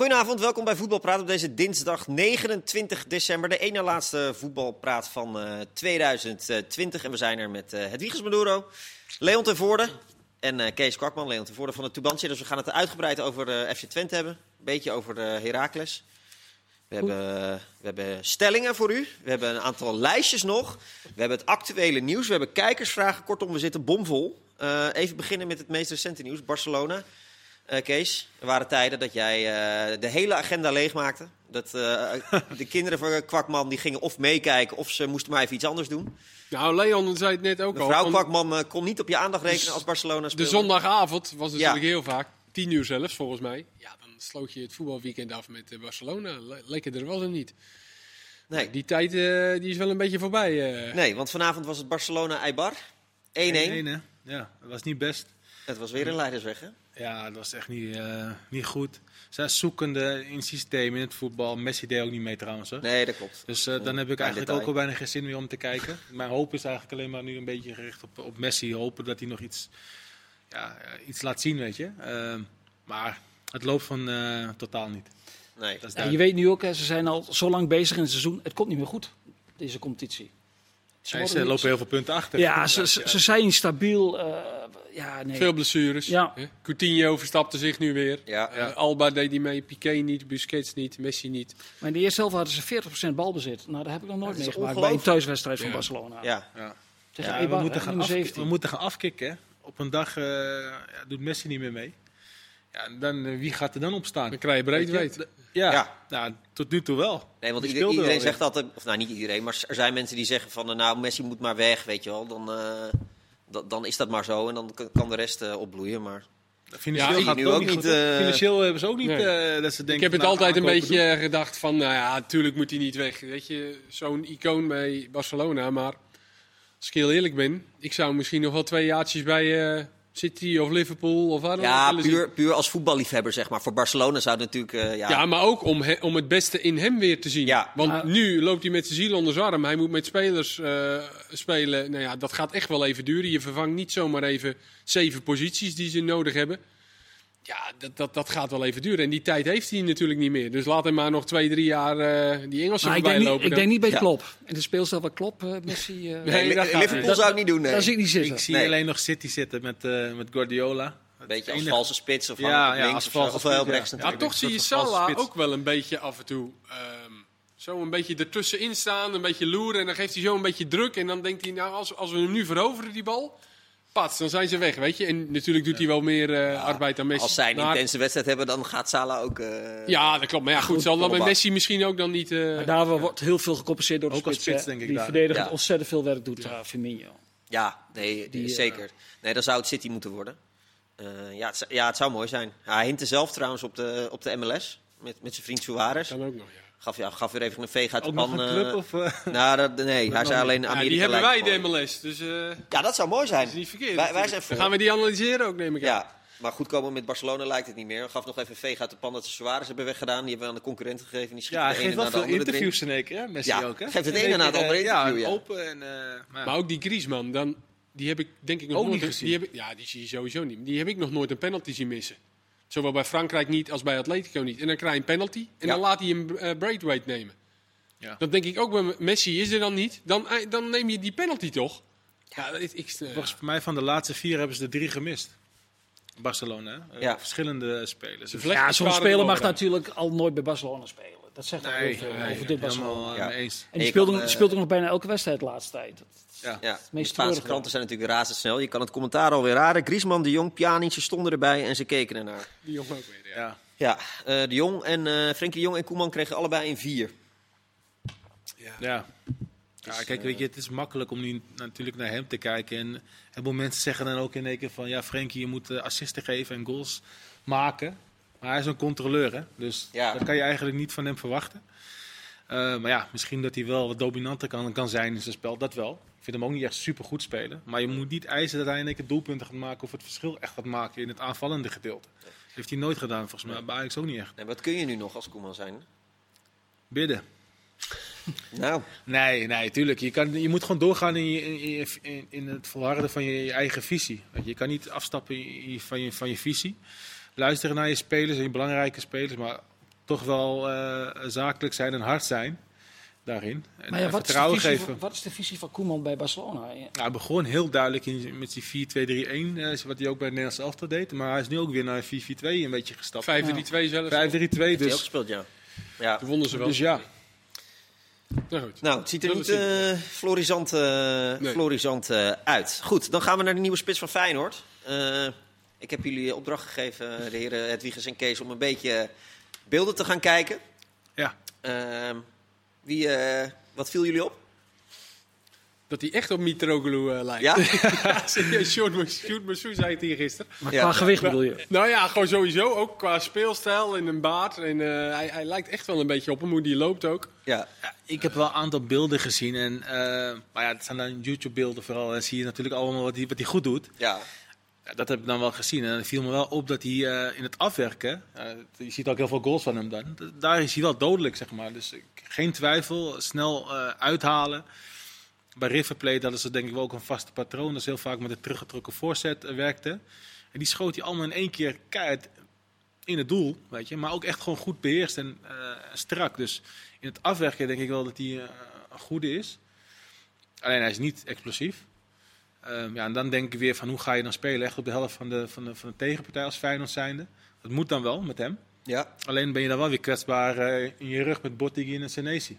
Goedenavond, welkom bij Voetbalpraat op deze dinsdag 29 december. De ene laatste voetbalpraat van uh, 2020. En we zijn er met uh, Hedwiges Maduro, Leon ten Voorde en uh, Kees Kwakman. Leon ten Voorde van het Tubantia. Dus we gaan het uitgebreid over uh, FC Twente hebben. Een beetje over Heracles. We hebben, we hebben stellingen voor u. We hebben een aantal lijstjes nog. We hebben het actuele nieuws. We hebben kijkersvragen. Kortom, we zitten bomvol. Even beginnen met het meest recente nieuws. Barcelona. Uh, Kees, er waren tijden dat jij uh, de hele agenda leegmaakte. Dat de kinderen van Kwakman die gingen of meekijken of ze moesten maar even iets anders doen. Nou, Leon zei het net ook Mevrouw al. Mevrouw Kwakman kon niet op je aandacht rekenen als Barcelona speelde. De zondagavond was natuurlijk ja. heel vaak. Tien uur zelfs, volgens mij. Ja, dan sloot je het voetbalweekend af met Barcelona. Lekker er was het niet. Nee. Die tijd uh, die is wel een beetje voorbij. Uh. Nee, want vanavond was het Barcelona-Eibar. 1-1. Ja, dat was niet best. Het was weer een leidersweg, hè? Ja, dat was echt niet, uh, niet goed. Zij zoekende in het systeem, in het voetbal. Messi deed ook niet mee trouwens. Hè? Nee, dat klopt. Dus uh, dan heb ik eigenlijk ook al bijna geen zin meer om te kijken. Mijn hoop is eigenlijk alleen maar nu een beetje gericht op, op Messi. Hopen dat hij nog iets, ja, iets laat zien, weet je. Uh, maar het loopt van uh, totaal niet. Nee. Ja, je weet nu ook, hè, ze zijn al zo lang bezig in het seizoen. Het komt niet meer goed, deze competitie. Ze, ze lopen heel veel punten achter. Ja, ze, ze, ze zijn stabiel. Uh, ja, nee. Veel blessures. Ja. Coutinho verstapte zich nu weer. Ja. Uh, Alba deed die mee, Piqué niet, Busquets niet, Messi niet. Maar in de eerste helft hadden ze 40% balbezit. Nou, dat heb ik nog nooit meegemaakt bij een thuiswedstrijd van Barcelona. Ja. ja. ja Eba, we, moeten gaan we moeten gaan afkicken. Op een dag uh, doet Messi niet meer mee. Ja, dan, wie gaat er dan op staan? Dan krijg je breed weet. Ja, ja. Nou, tot nu toe wel. Nee, want iedereen, iedereen zegt altijd, of nou niet iedereen, maar er zijn mensen die zeggen van nou Messi moet maar weg, weet je wel. Dan, uh, dan is dat maar zo en dan kan de rest uh, opbloeien. Maar Financieel, ja, gaat nu ook niet, uh, financieel hebben ze ook niet nee. uh, dat ze denken... Ik heb het nou, altijd een beetje doen. gedacht van, nou ja, natuurlijk moet hij niet weg. Weet je, zo'n icoon bij Barcelona. Maar als ik heel eerlijk ben, ik zou misschien nog wel twee jaartjes bij uh, City of Liverpool of waar dan Ja, puur, puur als voetballiefhebber zeg maar. Voor Barcelona zou het natuurlijk... Uh, ja. ja, maar ook om, he, om het beste in hem weer te zien. Ja. Want uh, nu loopt hij met zijn ziel onder zijn arm. Hij moet met spelers uh, spelen. Nou ja, dat gaat echt wel even duren. Je vervangt niet zomaar even zeven posities die ze nodig hebben. Ja, dat, dat, dat gaat wel even duren. En die tijd heeft hij natuurlijk niet meer. Dus laat hem maar nog twee, drie jaar uh, die Engelsen voorbij lopen. Niet, ik denk niet bij ja. Klop. In de speelstijl van Klop, uh, Messi... Uh, nee, nee Liverpool dat, zou ik niet doen, nee. Dat zie ik niet zitten. Ik zie nee. alleen nog City zitten met, uh, met Guardiola. Een beetje als valse spits of ja, ja, links als valse of, of rechts ja. ja, toch zie je Salah ook wel een beetje af en toe... Um, zo een beetje ertussenin staan, een beetje loeren. En dan geeft hij zo een beetje druk. En dan denkt hij, nou, als, als we hem nu veroveren, die bal... Pats, dan zijn ze weg, weet je. En natuurlijk doet hij wel meer uh, ja, arbeid dan Messi. Als zij een maar... intense wedstrijd hebben, dan gaat Salah ook... Uh, ja, dat klopt. Maar ja, goed, goed zal dan bij Messi misschien ook dan niet... Uh... daar wordt heel veel gecompenseerd door de ook spits, spits denk ik Die verdedigend ja. ontzettend veel werk doet, ja. Firmino. Ja, nee, die, zeker. Nee, dan zou het City moeten worden. ja, het, ja, het zou mooi zijn. Hij hintte zelf trouwens op de, op de MLS, met, met zijn vriend Suarez. Kan ook nog, ja. Gaf, ja, gaf weer even een veeg uit ook de pan. Nog een club, of, uh... nou, dat, nee, hij zei alleen Amerika. Ja, die hebben wij de MLS. Dus, uh... Ja, dat zou mooi zijn. Dat is niet verkeerd. Wij, wij zijn voor. Dan gaan we die analyseren ook, neem ik ja. aan. Maar goed komen met Barcelona lijkt het niet meer. Gaf nog even een veeg uit de pan dat ze Suarez hebben weggedaan. Die hebben we aan de concurrenten gegeven. Die ja, hij geeft wel veel interviews in één keer, hè? Messi ja, ook, hè? geeft het ene na het andere interview, ja. open en... Uh, maar, maar ook die Griezmann, dan, die heb ik denk ik nog ook nooit... Niet gezien. Die heb ik, ja, die zie je sowieso niet. Die heb ik nog nooit een penalty zien missen. Zowel bij Frankrijk niet als bij Atletico niet. En dan krijg je een penalty en ja. dan laat hij een uh, braithwaite nemen. Ja. Dan denk ik ook bij Messi is er dan niet. Dan, dan neem je die penalty toch? Ja, ik, ik, Volgens mij van de laatste vier hebben ze er drie gemist. Barcelona, hè? Ja. verschillende spelers. Dus ja, zo'n speler mag natuurlijk al nooit bij Barcelona spelen. Dat zegt nee, heel veel nee, over dit Barcelona. Ja. Eens. En die speelde, uh, speelt ook nog bijna elke wedstrijd de laatste tijd. Ja, ja. de Spaanse kranten zijn natuurlijk razendsnel. Je kan het commentaar alweer raden. Griezmann, de Jong, Pjanic stonden erbij en ze keken ernaar. De Jong ook weer, ja. Ja, ja uh, de Jong en uh, Frenkie de Jong en Koeman kregen allebei een vier. Ja. ja. Dus, ja, kijk, weet je, het is makkelijk om nu natuurlijk naar hem te kijken. En heel veel mensen zeggen dan ook in één keer van... Ja, Frenkie, je moet assisten geven en goals maken. Maar hij is een controleur, hè. Dus ja. dat kan je eigenlijk niet van hem verwachten. Uh, maar ja, misschien dat hij wel wat dominanter kan, kan zijn in zijn spel, dat wel. Ik vind hem ook niet echt super goed spelen. Maar je moet niet eisen dat hij in één keer doelpunten gaat maken... of het verschil echt gaat maken in het aanvallende gedeelte. Dat heeft hij nooit gedaan, volgens mij. Nee. Bij Ajax ook niet echt. Nee, wat kun je nu nog als Koeman zijn? Bidden. Nou. Nee, nee, tuurlijk. Je, kan, je moet gewoon doorgaan in, je, in, in het volharden van je, je eigen visie. Je kan niet afstappen van je, van je visie. Luisteren naar je spelers en je belangrijke spelers. Maar toch wel uh, zakelijk zijn en hard zijn daarin. En maar ja, wat vertrouwen is geven. Van, wat is de visie van Koeman bij Barcelona? Ja. Nou, hij begon heel duidelijk in, met die 4-2-3-1, uh, wat hij ook bij het Nederlands elftal deed. Maar hij is nu ook weer naar 4-4-2 een beetje gestapt. 5-3-2 zelfs. 5-3-2 dus. Hij ook gespeeld, ja. Ja. Toen wonnen ze wel. Dus ja. Nou, goed. nou, het ziet er niet uh, florisant, uh, nee. florisant uh, uit. Goed, dan gaan we naar de nieuwe spits van Feyenoord. ik heb jullie opdracht gegeven, de heren Hedwiges en Kees, om een beetje beelden te gaan kijken. Ja. Ehm, wie, wat viel jullie op? Dat hij echt op Mitroglou uh, lijkt. Ja? Sjoerd Massou zei het hier gisteren. Maar qua gewicht bedoel je? Nou ja, gewoon sowieso. Ook qua speelstijl en een baard. En, uh, hij, hij, lijkt echt wel een beetje op hem, hoe die loopt ook. Ja. ja ik heb wel een aantal beelden gezien. En, uh, maar ja, het zijn dan YouTube-beelden vooral. En zie je natuurlijk allemaal wat hij, wat hij goed doet. Ja. Dat heb ik dan wel gezien. En het viel me wel op dat hij in het afwerken... je ziet ook heel veel goals van hem dan. Daar is hij wel dodelijk, zeg maar. Dus geen twijfel. Snel uithalen bij Riverplate hadden ze denk ik wel ook een vaste patroon. Dat is heel vaak met een teruggetrokken voorzet werkte. En die schoot hij allemaal in één keer keihard in het doel, weet je. Maar ook echt gewoon goed beheerst en strak. Dus in het afwerken denk ik wel dat hij een goede is. Alleen hij is niet explosief. Um, ja, en dan denk ik weer van hoe ga je dan spelen? Echt op de helft van de, van de, van de tegenpartij als Feyenoord zijnde. Dat moet dan wel met hem. Ja. Alleen ben je dan wel weer kwetsbaar in je rug met Bottigi en Senesi.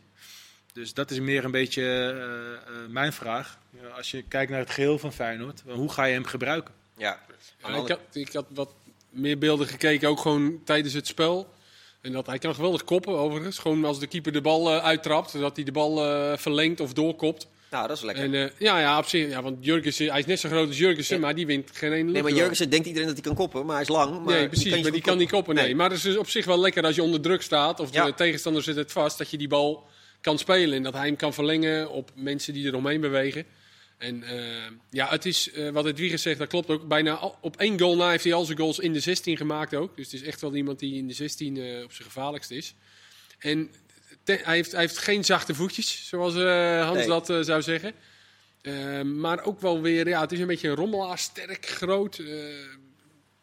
Dus dat is meer een beetje uh, uh, mijn vraag. als je kijkt naar het geheel van Feyenoord, hoe ga je hem gebruiken? Ja. ja ik, had, ik had wat meer beelden gekeken, ook gewoon tijdens het spel. En dat hij kan geweldig koppen overigens. Gewoon als de keeper de bal uh, uittrapt, dat hij de bal verlengt of doorkopt. Nou, dat is lekker. En, ja, ja, op zich. Ja, want Jurgensen, hij is net zo groot als Jurgensen, ja. maar die wint geen ene Nee, maar Jurgensen denkt iedereen dat hij kan koppen, maar hij is lang. Maar nee, precies, die maar die kan niet koppen. Nee. nee. Maar het is op zich wel lekker als je onder druk staat of de tegenstander zit het vast, dat je die bal kan spelen. En dat hij hem kan verlengen op mensen die er omheen bewegen. En uh, ja, het is uh, wat het Wiegers zegt, dat klopt ook. Bijna al, op één goal na heeft hij al zijn goals in de 16 gemaakt ook. Dus het is echt wel iemand die in de 16 uh, eh, op zijn gevaarlijkst is. En hij, heeft, hij heeft geen zachte voetjes, zoals Hans nee. dat zou zeggen. maar ook wel weer, ja, het is een beetje een rommelaar, sterk, groot.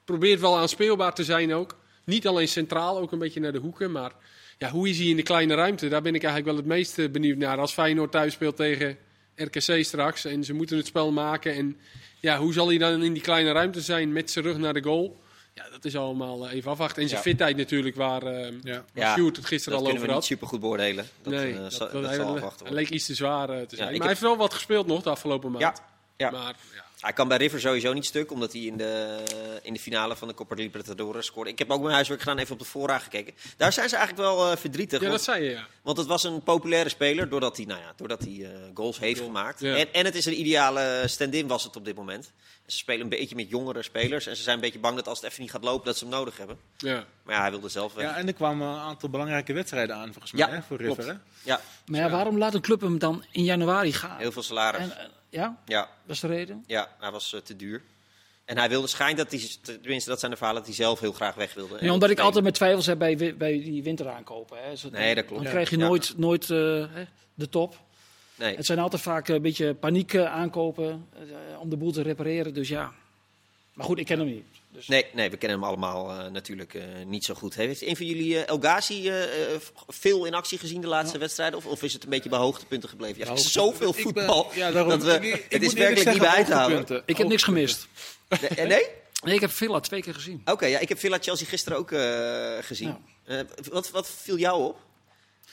probeert wel aanspeelbaar te zijn ook. Niet alleen centraal, ook een beetje naar de hoeken, maar ja, hoe is hij in de kleine ruimte? Daar ben ik eigenlijk wel het meest eh, benieuwd naar. Als Feyenoord thuis speelt tegen RKC straks en ze moeten het spel maken. En ja, hoe zal hij dan in die kleine ruimte zijn met zijn rug naar de goal? Ja, dat is allemaal eh, even afwachten. En zijn ja. fitheid natuurlijk, waar, uh, ja. waar Sjoerd het gisteren al over had. Dat kunnen we niet super goed beoordelen. Dat, nee, uh, dat, dat, dat, zal afwachten leek iets te zwaar te zijn. maar hij heeft wel wat gespeeld nog de afgelopen maand. Ja, ja. Maar, ja. Hij kan bij River sowieso niet stuk, omdat hij in de, in de finale van de Copa Libertadores scoorde. Ik heb ook mijn huiswerk gedaan, even op de voorraad gekeken. Daar zijn ze eigenlijk wel uh, verdrietig. Ja, want, dat zei je, ja. Want het was een populaire speler, doordat hij, nou ja, doordat hij uh, goals heeft Goal. gemaakt. Ja. En, en het is een ideale stand-in was het op dit moment. En ze spelen een beetje met jongere spelers. En ze zijn een beetje bang dat als het even niet gaat lopen, dat ze hem nodig hebben. Ja. Maar ja, hij wilde zelf weg. Ja, en er kwamen een aantal belangrijke wedstrijden aan, volgens mij, hè, voor River. Hè? Ja. Maar ja, waarom laat een club hem dan in januari gaan? Heel veel salaris. En, ja? Ja. Dat is de reden? Ja, hij was uh, te duur. En hij wilde schijnt dat hij, tenminste dat zijn de verhalen, dat hij zelf heel graag weg wilde. Nee, omdat ik altijd met twijfels heb bij, bij die winteraankopen. Hè. Dus nee, dat klopt. Dan krijg je nooit, nooit uh, de top. Nee. Het zijn altijd vaak een beetje paniek aankopen om de boel te repareren. Dus ja. Maar goed, ik ken hem niet. Dus. Nee, nee, we kennen hem allemaal uh, natuurlijk uh, niet zo goed. Heeft een van jullie uh, El Ghazi veel in actie gezien de laatste ja. wedstrijden? Of, of, is het een beetje bij hoogtepunten gebleven? Ja, zoveel voetbal. Ben, ja, daarom, dat we, ik, ik het is werkelijk niet bij te houden. Ik heb niks gemist. Nee? nee? Nee, ik heb Villa twee keer gezien. Oké, okay, ja, ik heb Villa Chelsea gisteren ook gezien. wat, wat viel jou op?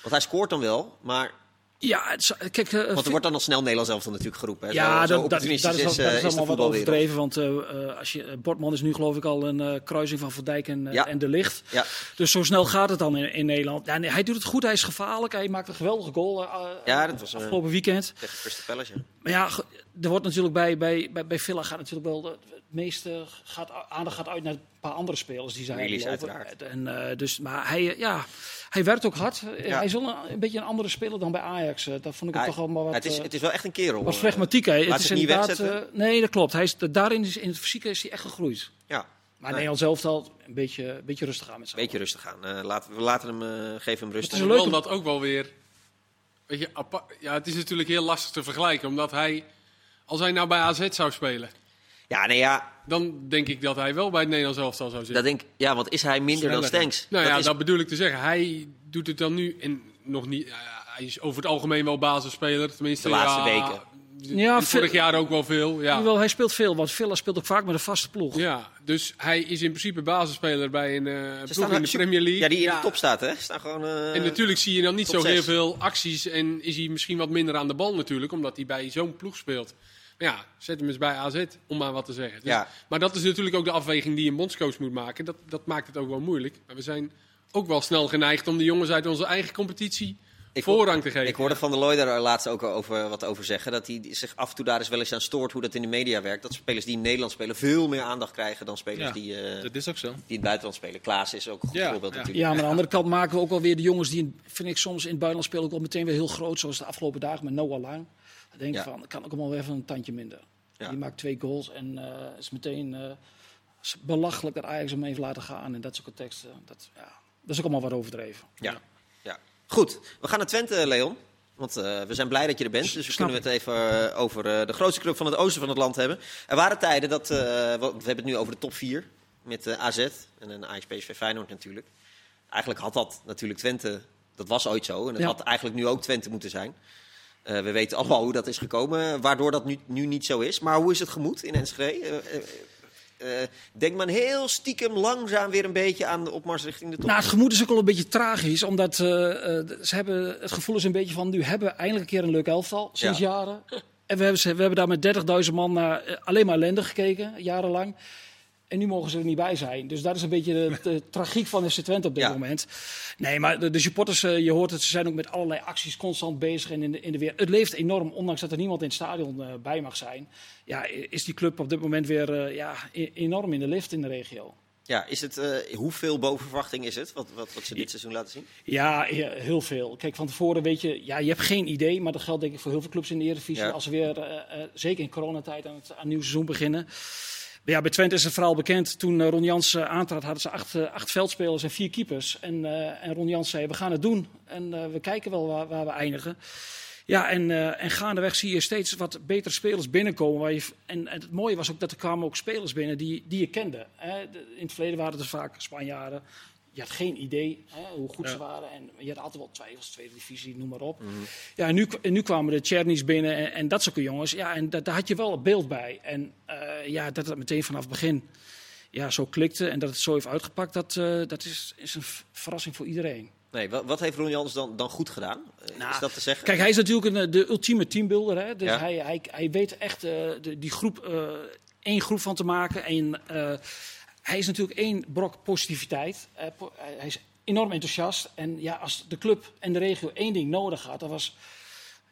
Want hij scoort dan wel, maar ja, kijk, uh, want er wordt dan al snel Nederlands elftal natuurlijk geroepen. Hè? Ja, zo, dat, dat, is, dat, is, dat is allemaal wat overdreven. Want uh, als je, Bortman is nu geloof ik al een uh, kruising van Van Dijk en, ja. en De Licht. Ja. Dus zo snel gaat het dan in, in Nederland. Ja, nee, hij doet het goed, hij is gevaarlijk. Hij maakt een geweldige goal ja, dat was, afgelopen weekend. Tegen Crystal Palace. Maar ja, er wordt natuurlijk bij, bij, bij, bij Villa gaat natuurlijk wel... De, het meeste gaat, aandacht gaat uit naar paar andere spelers die zijn. Uiteraard. En, dus, maar hij, ja, hij werkt ook hard. Ja. Hij is wel een, een, beetje een andere speler dan bij Ajax. Dat vond ik hij, toch allemaal wat... Het is, het is wel echt een kerel. Wat flegmatiek, hè. Het is het inderdaad... Uh, nee, dat klopt. Hij is, daarin is, in het fysieke is hij echt gegroeid. Ja. Maar nee. Nederland zelf al een beetje, een beetje rustig aan met z'n beetje rustig aan. Uh, laten, we laten hem, uh, geven hem rust. Het is leuk dat ook wel weer... Weet je, ja, het is natuurlijk heel lastig te vergelijken. Omdat hij... Als hij nou bij AZ zou spelen... Ja, nee, ja. Dan denk ik dat hij wel bij het Nederlands elftal zou zitten. Dat denk, ja, want is hij minder dan Stenks? Nou ja, is... dat bedoel ik te zeggen. Hij doet het dan nu en nog niet. hij is over het algemeen wel basisspeler. Tenminste, de laatste ja, weken. Ja, vorig jaar ook wel veel. Ja. Wel, hij speelt veel, want Villa speelt ook vaak met een vaste ploeg. Ja, dus hij is in principe basisspeler bij een uh, ploeg in de Premier League. Ja, die in de top staat, hè? Staan gewoon, uh, en natuurlijk zie je dan niet zo heel veel acties en is hij misschien wat minder aan de bal natuurlijk, omdat hij bij zo'n ploeg speelt. Maar ja, zet hem eens bij AZ, om maar wat te zeggen. Dus, ja. Maar dat is natuurlijk ook de afweging die een bondscoach moet maken. Dat, dat maakt het ook wel moeilijk. Maar we zijn ook wel snel geneigd om de jongens uit onze eigen competitie ik voorrang te geven. Ik hoorde Van der Looy daar laatst ook over, wat over zeggen. Dat hij zich af en toe daar eens wel eens aan stoort hoe dat in de media werkt. Dat spelers die in Nederland spelen veel meer aandacht krijgen dan spelers die, uh, dat is ook zo. die in het buitenland spelen. Klaas is ook een goed voorbeeld ja. natuurlijk. Ja, maar aan de andere kant maken we ook wel weer de jongens die, vind ik soms in het buitenland spelen, ook wel meteen weer heel groot. Zoals de afgelopen dagen met Noah Lang. Denk ik van, dat kan ook allemaal weer even een tandje minder. Die maakt twee goals en uh, is meteen uh, belachelijk dat Ajax hem even laten gaan. En dat soort teksten. Dat, ja, dat is ook allemaal wat overdreven. Ja. ja. Goed, we gaan naar Twente, Leon. Want uh, we zijn blij dat je er bent. Dus we kunnen het even over de grootste club van het oosten van het land hebben. Er waren tijden dat, we hebben het nu over de top 4. Met AZ en een Ajax, PSV, Feyenoord natuurlijk. Eigenlijk had dat natuurlijk Twente, dat was ooit zo. En het ja. had eigenlijk nu ook Twente moeten zijn. Uh, we weten allemaal hoe dat is gekomen, waardoor dat nu, nu niet zo is. Maar hoe is het gemoed in Enschede? Uh, uh, denkt men heel stiekem langzaam weer een beetje aan de opmars richting de top? Nou, het gemoed is ook al een beetje tragisch, omdat ze hebben, het gevoel is een beetje van... nu hebben we eindelijk een keer een leuk elftal, sinds ja. jaren. En we hebben, we hebben daar met 30.000 man naar alleen maar ellende gekeken, jarenlang. En nu mogen ze er niet bij zijn. Dus dat is een beetje de, de tragiek van FC Twente op dit ja. moment. Nee, maar de, de, supporters, je hoort het, ze zijn ook met allerlei acties constant bezig. En in de, in de weer. Het leeft enorm, ondanks dat er niemand in het stadion uh, bij mag zijn. Ja, is die club op dit moment weer uh, ja, enorm in de lift in de regio. Ja, is het, uh, hoeveel boven verwachting is het, wat, wat, wat ze dit seizoen laten zien? Ja, heel veel. Kijk, van tevoren weet je, ja, je hebt geen idee, maar dat geldt denk ik voor heel veel clubs in de Eredivisie. Ja. Als ze weer, zeker in coronatijd, aan het aan nieuw seizoen beginnen. Ja, bij Twente is het verhaal bekend. Toen uh, Ron Jans uh, aantrad, hadden ze acht, uh, acht veldspelers en vier keepers. En, uh, en Ron Jans zei, we gaan het doen. En we kijken wel waar, waar, we eindigen. Ja, en, en gaandeweg zie je steeds wat betere spelers binnenkomen. Waar je, en, en het mooie was ook dat er kwamen ook spelers binnen die, die je kende. Hè. In het verleden waren het vaak Spanjaarden. Je had geen idee hè, hoe goed ja. ze waren. En je had altijd wel twijfels, tweede divisie, noem maar op. Mm -hmm. Ja, en nu, en nu kwamen de Chernies binnen en, en dat soort jongens. Ja, en dat, daar had je wel een beeld bij. En uh, ja, dat het meteen vanaf het begin ja, zo klikte en dat het zo heeft uitgepakt, dat, uh, dat is, is een verrassing voor iedereen. Nee, wat, wat heeft Ron Jans dan, dan goed gedaan? Nou, is dat te zeggen? Kijk, hij is natuurlijk een, de ultieme teambuilder. Hè? Dus ja. hij, hij, hij weet echt uh, de, die groep uh, één groep van te maken. En, uh, hij is natuurlijk één brok positiviteit. Uh, po hij is enorm enthousiast. En ja, als de club en de regio één ding nodig had, dat was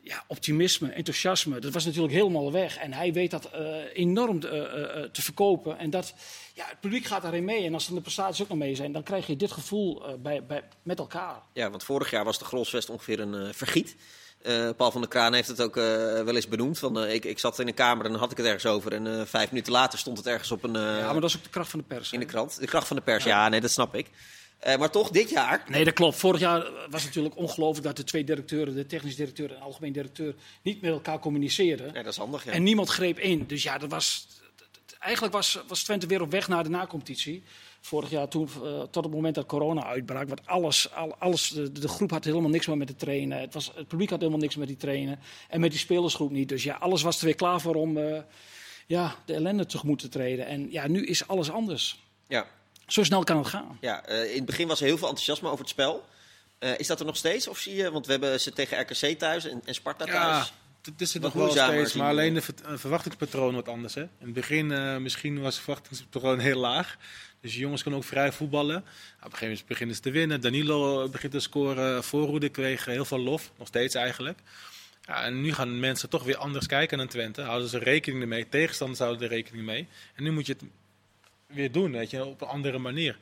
ja, optimisme, enthousiasme. Dat was natuurlijk helemaal weg. En hij weet dat uh, enorm te verkopen. En dat, ja, het publiek gaat daarin mee. En als dan de prestaties ook nog mee zijn, dan krijg je dit gevoel bij, bij, met elkaar. Ja, want vorig jaar was de Grolsvest ongeveer een vergiet. Uh, Paul van der Kraan heeft het ook uh, wel eens benoemd. Van, uh, ik, ik zat in een kamer en dan had ik het ergens over. En vijf minuten later stond het ergens op een. ja, maar dat is ook de kracht van de pers. In de krant. De kracht van de pers, ja, ja nee, dat snap ik. maar toch, dit jaar. Nee, dat klopt. Vorig jaar was het natuurlijk ongelooflijk dat de twee directeuren, de technisch directeur en de algemeen directeur, niet met elkaar communiceerden. Nee, dat is handig. Ja. En niemand greep in. Dus ja, dat was. Eigenlijk was, was Twente weer op weg naar de nacompetitie vorig jaar toen, uh, tot het moment dat corona uitbrak, wat alles, al, alles de, de, groep had helemaal niks meer met de trainen. Het, was, het publiek had helemaal niks met die trainen. En met die spelersgroep niet. Dus ja, alles was er weer klaar voor om uh, ja, de ellende tegemoet te treden. En ja, nu is alles anders. Ja. Zo snel kan het gaan. Ja, uh, in het begin was er heel veel enthousiasme over het spel. is dat er nog steeds? Of zie je, want we hebben ze tegen RKC thuis en, en Sparta thuis. Ja. Het is er nog wel steeds, maar alleen de verwachtingspatroon wat anders. Hè? In het begin uh, misschien was het verwachtingspatroon heel laag. Dus jongens kunnen ook vrij voetballen. Nou, op een gegeven moment beginnen ze te winnen. Danilo begint te scoren. Voorhoede kreeg heel veel lof, nog steeds eigenlijk. Ja, en nu gaan mensen toch weer anders kijken naar Twente. Houden ze rekening ermee. Tegenstanders houden er rekening mee. En nu moet je het weer doen, weet je, op een andere manier.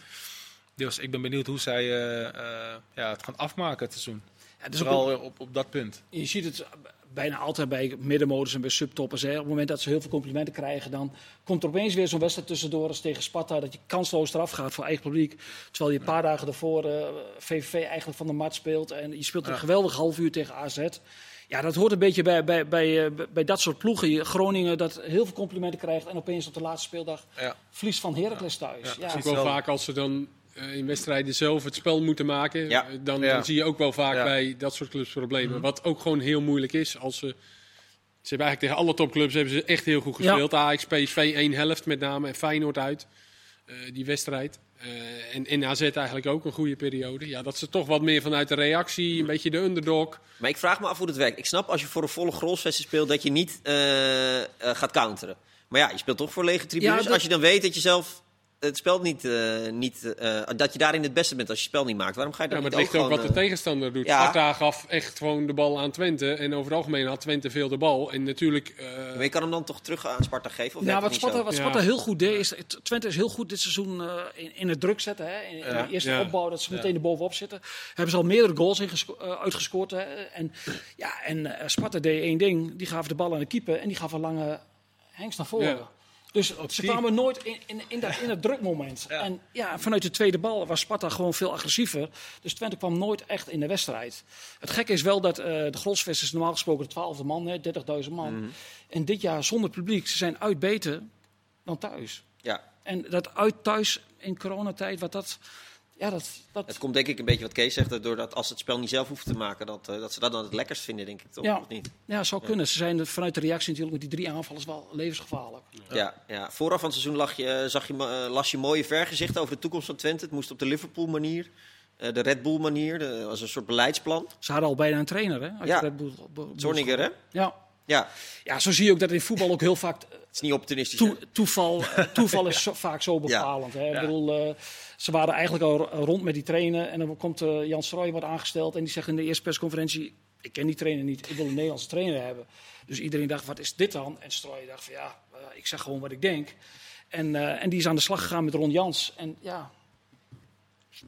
Dus ik ben benieuwd hoe zij uh, uh, ja, het gaan afmaken het seizoen. Ja, dus Vooral op, op, op dat punt. Je ziet het bijna altijd bij middenmodus en bij subtoppers. Hè. Op het moment dat ze heel veel complimenten krijgen, dan komt er opeens weer zo'n wedstrijd tussendoor als tegen Sparta. Dat je kansloos eraf gaat voor eigen publiek. Terwijl je een paar dagen daarvoor uh, VVV eigenlijk van de mat speelt. En je speelt een ja. geweldig half uur tegen AZ. ja, dat hoort een beetje bij, bij, bij, eh, bij dat soort ploegen. Groningen dat heel veel complimenten krijgt en opeens op de laatste speeldag ja. verliest van Heracles thuis. Ja, ja. ook wel vaak als ze dan in wedstrijden zelf het spel moeten maken, dan, dan, zie je ook wel vaak bij dat soort clubs problemen. Mhm. Wat ook gewoon heel moeilijk is als ze ze hebben eigenlijk tegen alle topclubs hebben ze echt heel goed gespeeld. Ja. Ajax, PSV één helft met name en Feyenoord uit. Uh, die wedstrijd. Uh, en, en AZ eigenlijk ook een goede periode. Ja, dat ze toch wat meer vanuit de reactie, een beetje de underdog. Maar ik vraag me af hoe het werkt. Ik snap als je voor een volle grolsvesten speelt dat je niet uh, gaat counteren. Maar ja, je speelt toch voor lege tribunes. Als je dan weet dat je zelf het spel niet, uh, niet uh, dat je daarin het beste bent als je het spel niet maakt. Waarom ga je dat ja, maar het ligt ook, wat de eh, tegenstander doet. Ja. Sparta gaf echt gewoon de bal aan Twente. En over het algemeen had Twente veel de bal. En natuurlijk... Uh... Maar je kan hem dan toch terug aan Sparta geven? Of ja, wat Sparta, wat Sparta heel goed deed, is... Twente is heel goed dit seizoen uh, in, in, het druk zetten. Hè? In, in de eerste opbouw, dat ze meteen er bovenop zitten. Hebben ze al meerdere goals in uitgescoord. Hè? En, ja, en Sparta deed één ding. Die gaven de bal aan de keeper en die gaf een lange hengst naar voren. Dus ze kwamen nooit in, in, in, dat, in het drukmoment. En ja, vanuit de tweede bal was Sparta gewoon veel agressiever. Dus Twente kwam nooit echt in de wedstrijd. Het gekke is wel dat uh, de Grosvest is normaal gesproken de twaalfde man, 30.000 man. Mhm. En dit jaar zonder publiek, ze zijn uit beter dan thuis. Ja. En dat uit thuis in coronatijd, wat dat ja, dat, dat... Het komt denk ik een beetje wat Kees zegt, doordat als het spel niet zelf hoeft te maken, dat, uh, dat ze dat dan het lekkerst vinden, denk ik toch? Ja, of niet? ja zou kunnen. Ze zijn vanuit de reactie natuurlijk met die drie aanvallers wel levensgevaarlijk. Ja, ja, ja. vooraf van het seizoen lag je, uh, zag je, uh, las je mooie vergezichten over de toekomst van Twente. Het moest op de Liverpool-manier. de Red Bull-manier, als een soort beleidsplan. Ze hadden al bijna een trainer, hè? Ja, Red Bull, Zorniger, hè? Ja. Ja. ja, zo zie je ook dat in voetbal ook heel vaak... Het is niet opportunistisch. Toe, toeval, toeval is zo, vaak zo bepalend. Hè? Ik bedoel, ze waren eigenlijk al rond met die trainer. En dan komt uh, Jan Strooij wordt aangesteld. En die zegt in de eerste persconferentie: Ik ken die trainer niet, ik wil een Nederlandse trainer hebben. Dus iedereen dacht: Wat is dit dan? En Strooij dacht: van ja, uh, ik zeg gewoon wat ik denk. En, en die is aan de slag gegaan met Ron Jans. En ja,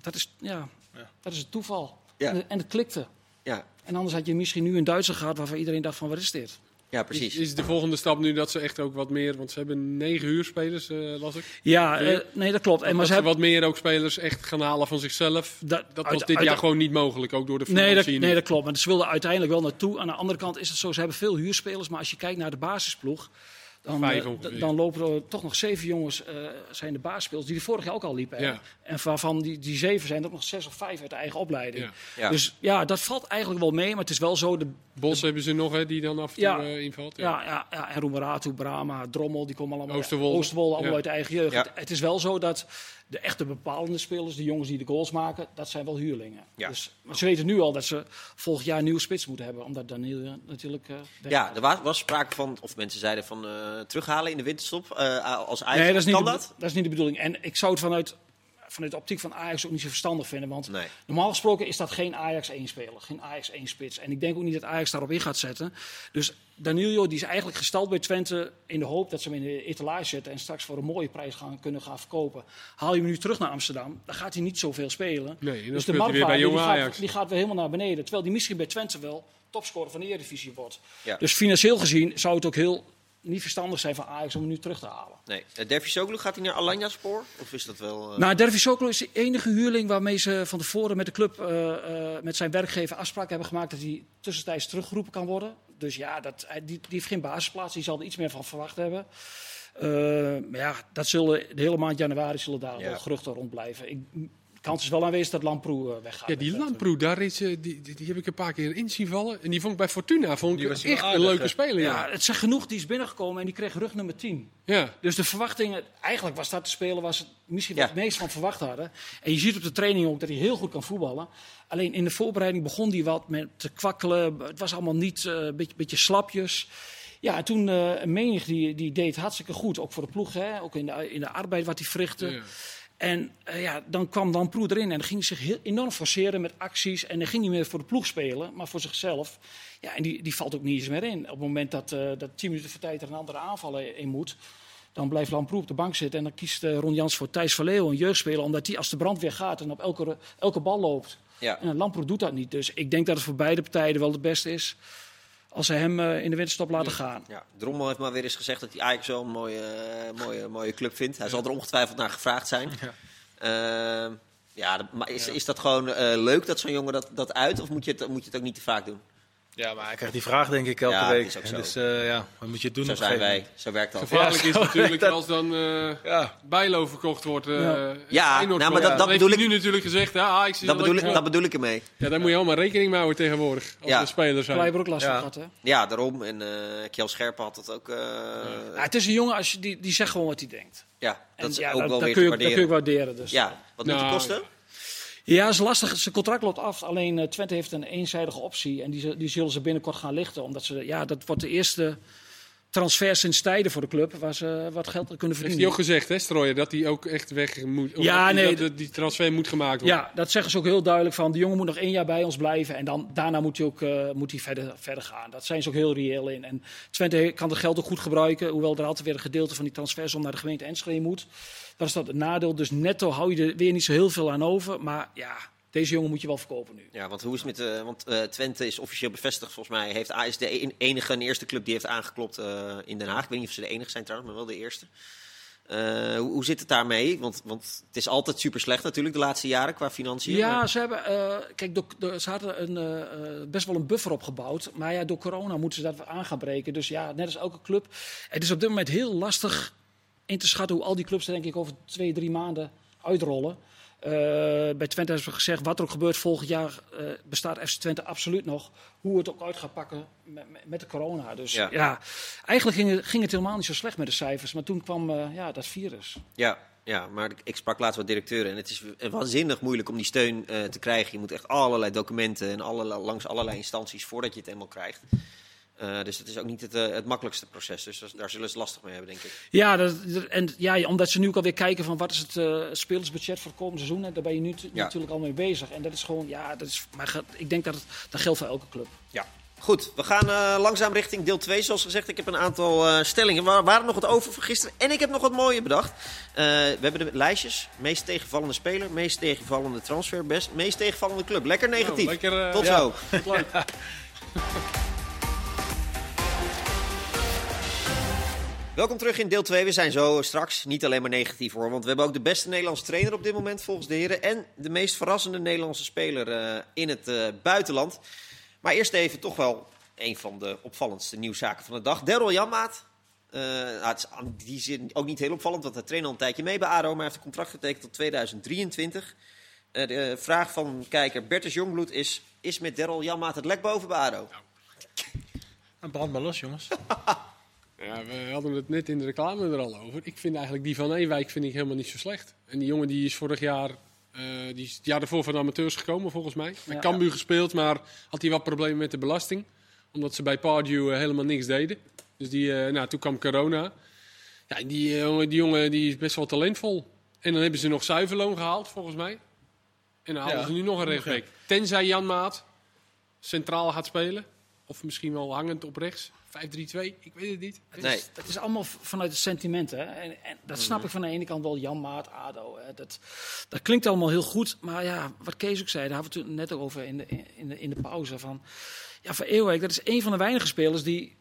dat is, ja, ja. Dat is het toeval. Ja. En, en het klikte. Ja. En anders had je misschien nu een Duitser gehad waarvan iedereen dacht: van wat is dit? Ja, precies. Is, is, de volgende stap nu dat ze echt ook wat meer, want ze hebben negen huurspelers, uh, las ik. Ja, uh, nee, dat klopt. En maar ze hebben wat meer ook spelers echt gaan halen van zichzelf. Dat, dat was dit jaar gewoon niet mogelijk, ook door de nee dat, nee, dat klopt. Maar ze wilden uiteindelijk wel naartoe. Aan de andere kant is het zo, ze hebben veel huurspelers, maar als je kijkt naar de basisploeg, dan, uh, dan lopen er toch nog zeven jongens, uh, zijn de baasspelers, die er vorig jaar ook al liepen. Ja. En waarvan die, die zeven zijn er ook nog zes of vijf uit de eigen opleiding. Ja. Dus ja, dat valt eigenlijk wel mee, maar het is wel zo... De, Bos hebben ze nog, hè, die dan af en toe ja, uh, invalt. Ja, ja, ja, en Roemeratu, Brama, Drommel, die komen allemaal Oosterwolde, Oosterwolde allemaal uit de eigen jeugd. Het, het, is wel zo dat de echte bepalende spelers, de jongens die de goals maken, dat zijn wel huurlingen. Dus, maar ze weten nu al dat ze volgend jaar een nieuwe spits moeten hebben, omdat Daniel natuurlijk... ja, er was, was, sprake van, of mensen zeiden van terughalen in de winterstop als Ajax. Nee, dat is, niet kan de, dat? dat is niet de bedoeling. En ik zou het vanuit vanuit de optiek van Ajax ook niet zo verstandig vinden. Want nee. normaal gesproken is dat geen Ajax 1 speler, geen Ajax 1 spits. En ik denk ook niet dat Ajax daarop in gaat zetten. Dus Danilo die is eigenlijk gestald bij Twente in de hoop dat ze hem in de etalage zetten en straks voor een mooie prijs gaan, kunnen gaan verkopen. Haal je hem nu terug naar Amsterdam, dan gaat hij niet zoveel spelen. Nee, dus de marktwaarde die, gaat, die gaat weer helemaal naar beneden. Terwijl die misschien bij Twente wel topscorer van de Eredivisie wordt. Ja. Dus financieel gezien zou het ook heel niet verstandig zijn van Ajax om hem nu terug te halen. Nee. Uh, gaat hij naar Alanya spoor? Of is dat wel... Uh... Nou, is de enige huurling waarmee ze van tevoren met de club, uh, met zijn werkgever afspraak hebben gemaakt dat hij tussentijds teruggeroepen kan worden. Dus ja, dat, die, die heeft geen basisplaats, die zal er iets meer van verwacht hebben. maar ja, dat zullen de hele maand januari zullen daar ja. wel geruchten rond blijven. Ik, kans is wel aanwezig dat Lamproe weggaat. Ja, die Lamproe, daar is, die, die, die, heb ik een paar keer in zien vallen. En die vond ik bij Fortuna vond ik echt aardig, een leuke speler. Ja. ja, het zegt genoeg, die is binnengekomen en die kreeg rug nummer 10. Ja. Dus de verwachtingen, eigenlijk was dat de speler was het misschien wat ja. het meest van verwacht hadden. En je ziet op de training ook dat hij heel goed kan voetballen. Alleen in de voorbereiding begon hij wat met te kwakkelen. Het was allemaal niet een uh, beetje, beetje slapjes. Ja, en toen uh, menig die, die deed hartstikke goed. Ook voor de ploeg, hè? ook in de, in de arbeid wat hij verrichtte. Ja. En uh, ja, dan kwam dan Proe erin en dan ging hij zich heel enorm forceren met acties. En dan ging hij meer voor de ploeg spelen, maar voor zichzelf. Ja, en die, die valt ook niet eens meer in. Op het moment dat, uh, dat tien minuten voor tijd er een andere aanval in moet, dan blijft Lamproe op de bank zitten. En dan kiest uh, Ron Jans voor Thijs van Leeuwen, een jeugdspeler, omdat hij als de brandweer gaat en op elke, elke bal loopt. Ja. En Lamproe doet dat niet. Dus ik denk dat het voor beide partijen wel het beste is als ze hem uh, in de winterstop laten ja. gaan. Ja. Drommel heeft maar weer eens gezegd dat hij eigenlijk zo'n mooie, uh, mooie, mooie club vindt. Hij ja. zal er ongetwijfeld naar gevraagd zijn. Ja, uh, ja maar is, is dat gewoon leuk dat zo'n jongen dat, dat uit? Of moet je, het, moet je het ook niet te vaak doen? Ja, maar hij krijgt die vraag denk ik elke Ja, week. is ook En zo. Dus eh, ja, wat moet je doen? Zo zijn wij. Zo werkt dat. Gevaarlijk is zo natuurlijk dat. als dan eh Ja. Bijlo verkocht wordt. eh Ja. Ja, nou, maar dat- dat bedoel ik- nu natuurlijk gezegd. Ja, Ajax is Dat bedoel, ik, dat bedoel ik ermee. Ja, daar moet je allemaal rekening mee houden tegenwoordig. Als Ja. de spelers zijn. Er ook last Ja. van gehad, hè? Ja, daarom. En eh Kjell Scherpen had dat ook. eh, Ja, het is een jongen als je, die, die zegt gewoon wat hij denkt. ja, dat En is ja, ook dat, wel weer je, dat kun je waarderen. waarderen. Dus. Ja, wat moet je Nou, kosten? Ja, is lastig. Zijn contract loopt af. Alleen eh, Twente heeft een eenzijdige optie. En die, die zullen ze binnenkort gaan lichten. Omdat ze, ja, dat wordt de eerste transfer sinds tijden voor de club. Waar ze wat geld kunnen Heeft verdienen. hij ook gezegd, hè, Strooijer, dat hij ook echt weg moet. Ja, nee, dat die transfer moet gemaakt worden. Ja, dat zeggen ze ook heel duidelijk. Van, de jongen moet nog één jaar bij ons blijven. En dan, daarna moet hij ook eh, moet hij verder, verder gaan. Dat zijn ze ook heel reëel in. En Twente kan het geld ook goed gebruiken. Hoewel er altijd weer een gedeelte van die transfers om naar de gemeente Enschede moet. Dat is dat het nadeel. Dus netto hou je er weer niet zo heel veel aan over. Maar ja, deze jongen moet je wel verkopen nu. Ja, want hoe is het met. eh, want eh, Twente is officieel bevestigd, volgens mij. Heeft, is de en- enige en eerste club die heeft aangeklopt eh, in Den Haag. Ik weet niet of ze de enige zijn trouwens, maar wel de eerste. Hoe, hoe zit het daarmee? Want, want het is altijd super slecht natuurlijk de laatste jaren qua financiën. Ja, maar- ze hebben. kijk, door, door- ze hadden een, best wel een buffer opgebouwd. Maar ja, door corona moeten ze dat aan gaan breken. Dus ja, net als elke club. Het is op dit moment heel lastig in te schatten hoe al die clubs denk ik over twee, drie maanden uitrollen. Eh, bij Twente hebben ze gezegd, wat er ook gebeurt volgend jaar, eh, bestaat FC Twente absoluut nog. Hoe het ook uit gaat pakken met, met- de corona. Dus Ja. ja, eigenlijk ging, het- ging het helemaal niet zo slecht met de cijfers. Maar toen kwam eh, ja, dat virus. Ja, ja, maar ik sprak laatst wat directeuren en het is waanzinnig moeilijk om die steun te krijgen. Je moet echt allerlei documenten en langs allerlei instanties voordat je het eenmaal krijgt. Eh, dus het is ook niet het, eh, het makkelijkste proces. Dus dat- daar zullen ze lastig mee hebben, denk ik. Ja, dat, dat- en, ja, omdat ze nu ook alweer kijken van wat is het eh, spelersbudget voor het komende seizoen. En daar ben je nu Ja. natuurlijk al mee bezig. En dat is gewoon, ja, dat is, maar ik denk dat het, dat geldt voor elke club. Ja. Goed, we gaan eh, langzaam richting deel 2. Zoals gezegd, ik heb een aantal eh, stellingen. We waren nog wat over van gisteren. En ik heb nog wat mooie bedacht. Eh, we hebben de lijstjes. Meest tegenvallende speler, meest tegenvallende transfer, best, meest tegenvallende club. Lekker negatief. Nou, lekker, eh, Tot ja. zo. Welkom terug in deel 2. We zijn zo straks niet alleen maar negatief hoor. Want we hebben ook de beste Nederlandse trainer op dit moment volgens de heren. En de meest verrassende Nederlandse speler eh, in het eh, buitenland. Maar eerst even toch wel een van de opvallendste nieuwszaken van de dag. Daryl Janmaat. Nou, het is die zin ook niet heel opvallend, want hij traint al een tijdje mee bij ADO. Maar hij heeft een contract getekend tot 2023. Eh, de vraag van kijker Bertus Jongbloed is... Is met Daryl Janmaat het lek boven bij ADO? Nou, brand maar los, jongens. Ja, we hadden het net in de reclame er al over. Ik vind eigenlijk die van Ewijk vind ik helemaal niet zo slecht. En die jongen die is vorig jaar, eh, die is het jaar ervoor van de amateurs gekomen volgens mij. Bij Ja. Cambuur gespeeld, maar had hij wat problemen met de belasting. Omdat ze bij Pardew eh, helemaal niks deden. Dus die, eh, nou, toen kwam corona. Ja, die, jongen- die jongen die is best wel talentvol. En dan hebben ze nog zuiverloon gehaald volgens mij. En dan halen Ja. ze nu nog een rechtsback. Tenzij Jan Maat centraal gaat spelen. Of misschien wel hangend op rechts. 5-3-2, ik weet het niet. Nee. Dat is allemaal vanuit het sentiment. Hè? En, en dat snap ik van de ene kant wel. Jan Maat, ADO. Hè? Dat, dat klinkt allemaal heel goed. Maar ja, wat Kees ook zei, daar hadden we het toen net over in de, in de, in de pauze. Van, ja, van Eeuwijk, dat is een van de weinige spelers die